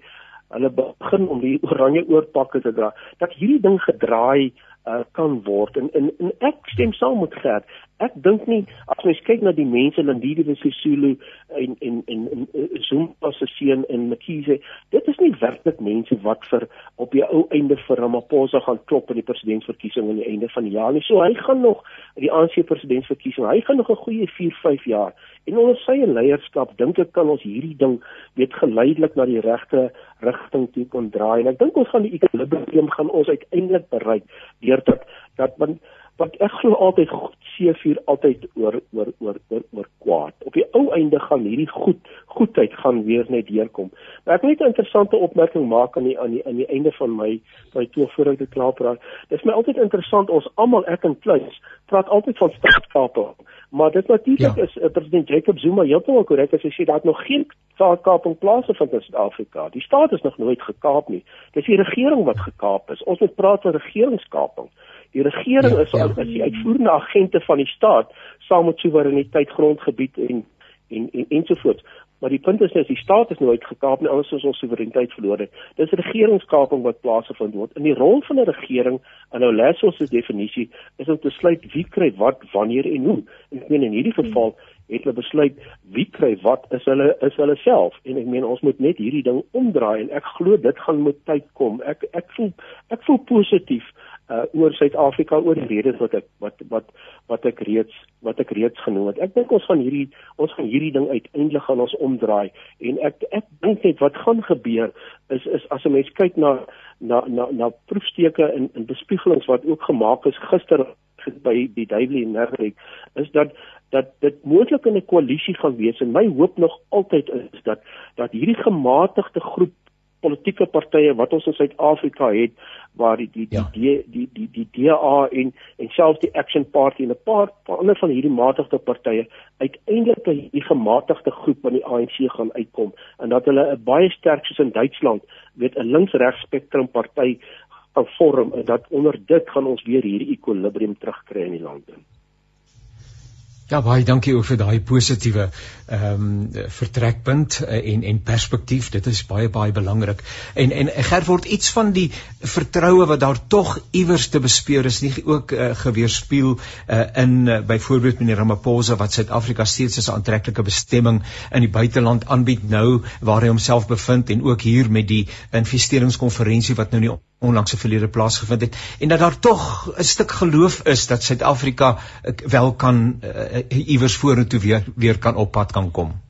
hulle begin om die oranje oorpakke te dra dat hierdie ding gedraai uh, kan word. En, en en ek stem saam met Gert ek dink nie as mens kyk na die mense in Ndidi Sisulu en en en, en Zuma se seun en Mkhize dit is nie werklik mense wat vir op die ou einde vir Ramaphosa gaan klop in die presidentsverkiesing aan die einde van die jaar nie. So hy gaan nog die ANC presidentsverkiesing hy gaan nog 'n goeie 4 5 jaar. En onder sy leierskap dink ek kan ons hierdie ding weet geleidelik na die regte rigting toe kon draai. En ek dink ons gaan die equilibrium gaan ons uiteindelik bereik deur dat want want ek glo altyd goed seefuur altyd oor oor oor oor oor kwaad. Op die ou einde gaan hierdie goed goedheid gaan weer net deurkom. Maar ek wil net 'n interessante opmerking maak aan die aan die aan die einde van my my toe voor ek dit is my altyd interessant ons almal ek en Kluis praat altyd van staatskaping. Maar dit natuurlik ja. is uh, president Jacob Zuma heeltemal korrek as hy sê dat nog geen staatskaping plaasvind in Suid-Afrika. Die staat is nog nooit gekaap nie. Dis die regering wat gekaap is. Ons moet praat van regeringskaping. Die regering ja, is ja. as die uitvoerende agente van die staat saam met soewereiniteit, grondgebied en en en ensovoorts. Maar die punt is net die staat is nooit gekaap nie anders as ons soewereiniteit verloor het. Dis regeringskaping wat plaasgevind word. In die rol van 'n regering en nou les ons se definisie is om te besluit wie kry wat, wanneer en hoe. En ek meen in hierdie geval het hulle besluit wie kry wat is hulle is hulle self en ek meen ons moet net hierdie ding omdraai en ek glo dit gaan met tyd kom. Ek ek voel ek voel positief uh oor Suid-Afrika oor die redes wat ek wat wat wat ek reeds wat ek reeds genoem het. Ek dink ons gaan hierdie ons gaan hierdie ding uiteindelik gaan ons omdraai en ek ek dink net wat gaan gebeur is is as 'n mens kyk na na na na proefsteke en en bespiegelings wat ook gemaak is gister by die Daily Nervik is dat dat dit moontlik in 'n koalisie gaan wees en my hoop nog altyd is dat dat hierdie gematigde groep politieke partye wat ons in Suid-Afrika het waar die die ja. die die die die DA en en selfs die Action Party en 'n paar ander van hierdie matigde partye uiteindelik 'n gematigde groep aan die ANC gaan uitkom en dat hulle 'n baie sterk soos in Duitsland weet 'n links-regs spektrum party gaan vorm en dat onder dit gaan ons weer hierdie ekwilibrium terugkry in die land. In. Ja baie dankie ook vir daai positiewe ehm um, vertrekpunt uh, en en perspektief. Dit is baie baie belangrik. En en Gert word iets van die vertroue wat daar tog iewers te bespeur is nie ook uh, geweerspieël uh, in uh, byvoorbeeld meneer Ramaphosa wat Suid-Afrika steeds as 'n aantreklike bestemming in die buiteland aanbied nou waar hy homself bevind en ook hier met die investeringskonferensie wat nou nie onlangs se verlede plaasgevind het en dat daar tog 'n stuk geloof is dat Suid-Afrika wel kan uh, iewers vorentoe weer weer kan op pad kan kom.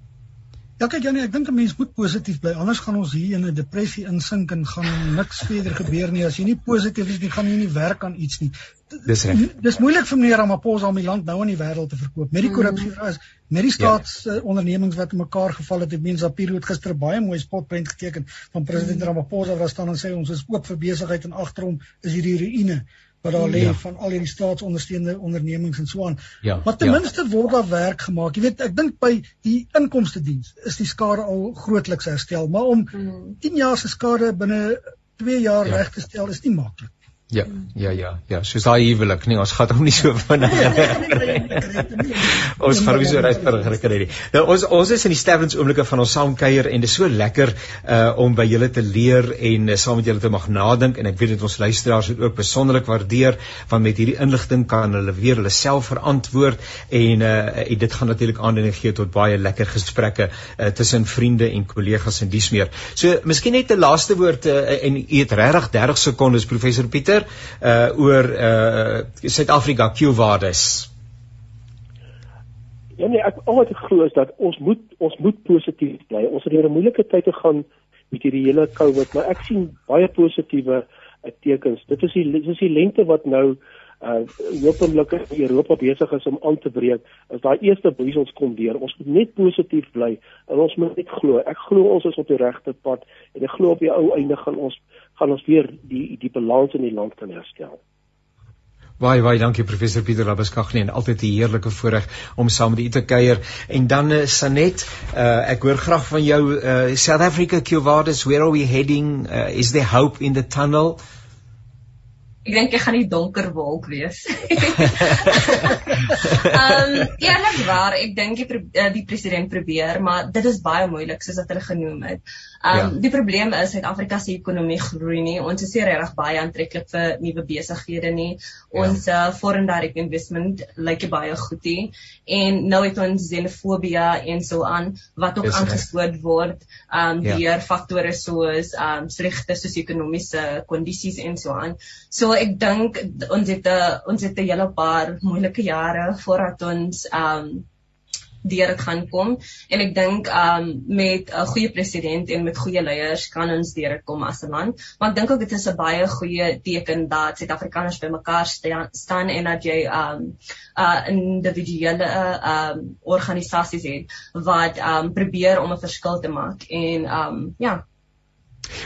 Ja kyk Janie, ek dink 'n mens moet positief bly. Anders gaan ons hier in 'n depressie insink en gaan niks verder gebeur nie. As jy nie positief is nie, gaan jy nie werk aan iets nie. Dis reg. Dis moeilik vir meneer Ramaphosa om die land nou in die wêreld te verkoop. Met die mm. korrupsie is met die staatsondernemings ja. uh, wat mekaar geval het. Ek meen Zapiro het gister baie mooi spotprent geteken van president mm. Ramaphosa wat staan en sê ons is oop vir besigheid en agter hom is hierdie ruïne wat daar lê ja. van al hierdie staatsondersteunde ondernemings en so aan. Ja, maar ten ja. minste word daar werk gemaak. Jy weet, ek dink by die inkomste diens is die skade al grootliks herstel, maar om hmm. 10 jaar se skade binne 2 jaar ja. reg te stel is nie maklik. Ja, ja, ja, ja, soos daai huwelik, nee, ons gaan hom nie so vinnig. ons gaan hom so reg vinnig kry nie. Nou ons ons is in die sterwens oomblikke van ons saamkuier en dit is so lekker uh om by julle te leer en uh, saam met julle te mag nadink en ek weet dit ons luisteraars dit ook besonderlik waardeer want met hierdie inligting kan hulle weer hulle self verantwoord en uh en dit gaan natuurlik aanleiding gee tot baie lekker gesprekke uh, tussen vriende en kollegas en dies meer. So, miskien net 'n laaste woord uh, en u het regtig 30 sekondes professor Pieter Pieter uh oor uh Suid-Afrika Q-waardes. Ja nee, ek al wat ek glo is dat ons moet ons moet positief bly. Ons het 'n moeilike tyd gegaan met hierdie hele COVID, maar ek sien baie positiewe uh, tekens. Dit is die dit is die lente wat nou uh hopelik in Europa besig is om aan te breek. As daai eerste briesels kom deur, ons moet net positief bly en ons moet net glo. Ek glo ons is op die regte pad en ek glo op die ou einde gaan ons gaan ons weer die die balans in die land kan herstel. Baie baie dankie professor Pieter Labuskaghni en altyd 'n heerlike voorreg om saam met u te kuier. En dan uh, Sanet, uh, ek hoor graag van jou uh, South Africa Qvardis, where are we heading? Uh, is there hope in the tunnel? Ek dink jy gaan nie donker wolk wees. Ehm um, eerlik waar, ek dink die, die president probeer, maar dit is baie moeilik soos wat hulle genoem het. Um ja. die probleem is Suid-Afrika se ekonomie groei nie. Ons is nie regtig baie aantreklik vir nuwe besighede nie. Ja. Ons ja. uh, foreign direct investment lyk baie goed nie. En nou het ons xenofobie en so aan wat ook aangespoor word um ja. deur faktore soos um slegte sosio-ekonomiese kondisies en so aan. So ek dink ons het 'n ons het 'n hele paar moeilike jare voordat ons um deur dit gaan kom. En ek dink um met 'n goeie president en met goeie leiers kan ons deur dit kom as 'n land. Maar ek dink ook dit is 'n baie goeie teken dat Suid-Afrikaners bymekaar staan en dat jy um uh individuele um organisasies het wat um probeer om 'n verskil te maak. En um ja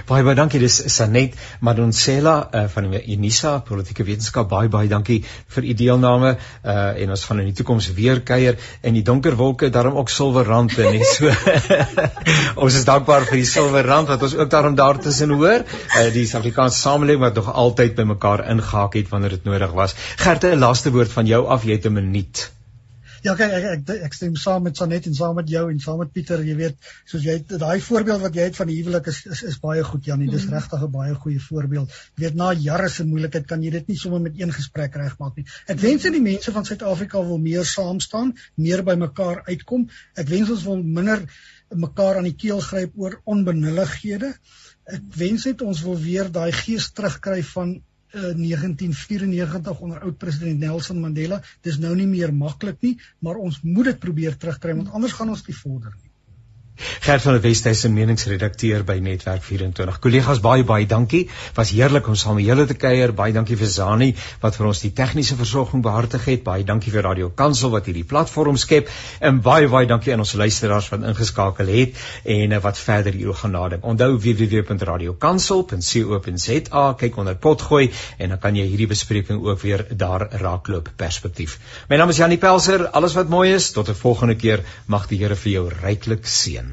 Baie baie dankie dis Sanet Madonsela uh, van die Unisa politieke wetenskap. Baie baie dankie vir u deelname uh, en ons gaan in die toekoms weer kuier en die donker wolke daarom ook silwerrande net so. Ons is dankbaar vir die silwerrand wat ons ook daarom daar tussen hoor uh, die Suid-Afrikaanse samelewing wat nog altyd by mekaar ingehaak het wanneer dit nodig was. Gerte 'n laaste woord van jou af jy het 'n minuut Ja, kyk ek ek, ek stem saam met Sanet en saam met jou en saam met Pieter, jy weet, soos jy daai voorbeeld wat jy het van die huwelik is is, is baie goed Janie, dis mm. regtig 'n baie goeie voorbeeld. Jy weet na jare se moeilikheid kan jy dit nie sommer met een gesprek regmaak nie. Ek wens dat die mense van Suid-Afrika wil meer saam staan, meer by mekaar uitkom. Ek wens ons wil minder mekaar aan die keel gryp oor onbenullighede. Ek wens net ons wil weer daai gees terugkry van 1994 eh, onder oud president Nelson Mandela. Dis nou nie meer maklik nie, maar ons moet dit probeer terugkry want anders gaan ons nie vorder nie. Gert van der Westhuizen meningsredakteur by Netwerk 24. Kollegas baie baie dankie. Was heerlik om saam met julle te kuier. Baie dankie vir Zani wat vir ons die tegniese versorging behartig het. Baie dankie vir Radio Kansel wat hierdie platform skep en baie baie dankie aan ons luisteraars wat ingeskakel het en eh, wat verder hier gaan nader. Onthou www.radiokansel.co.za kyk onder potgooi en dan kan jy hierdie bespreking ook weer daar raakloop perspektief. My naam is Janie Pelser. Alles wat mooi is tot 'n volgende keer. Mag die Here vir jou ryklik seën.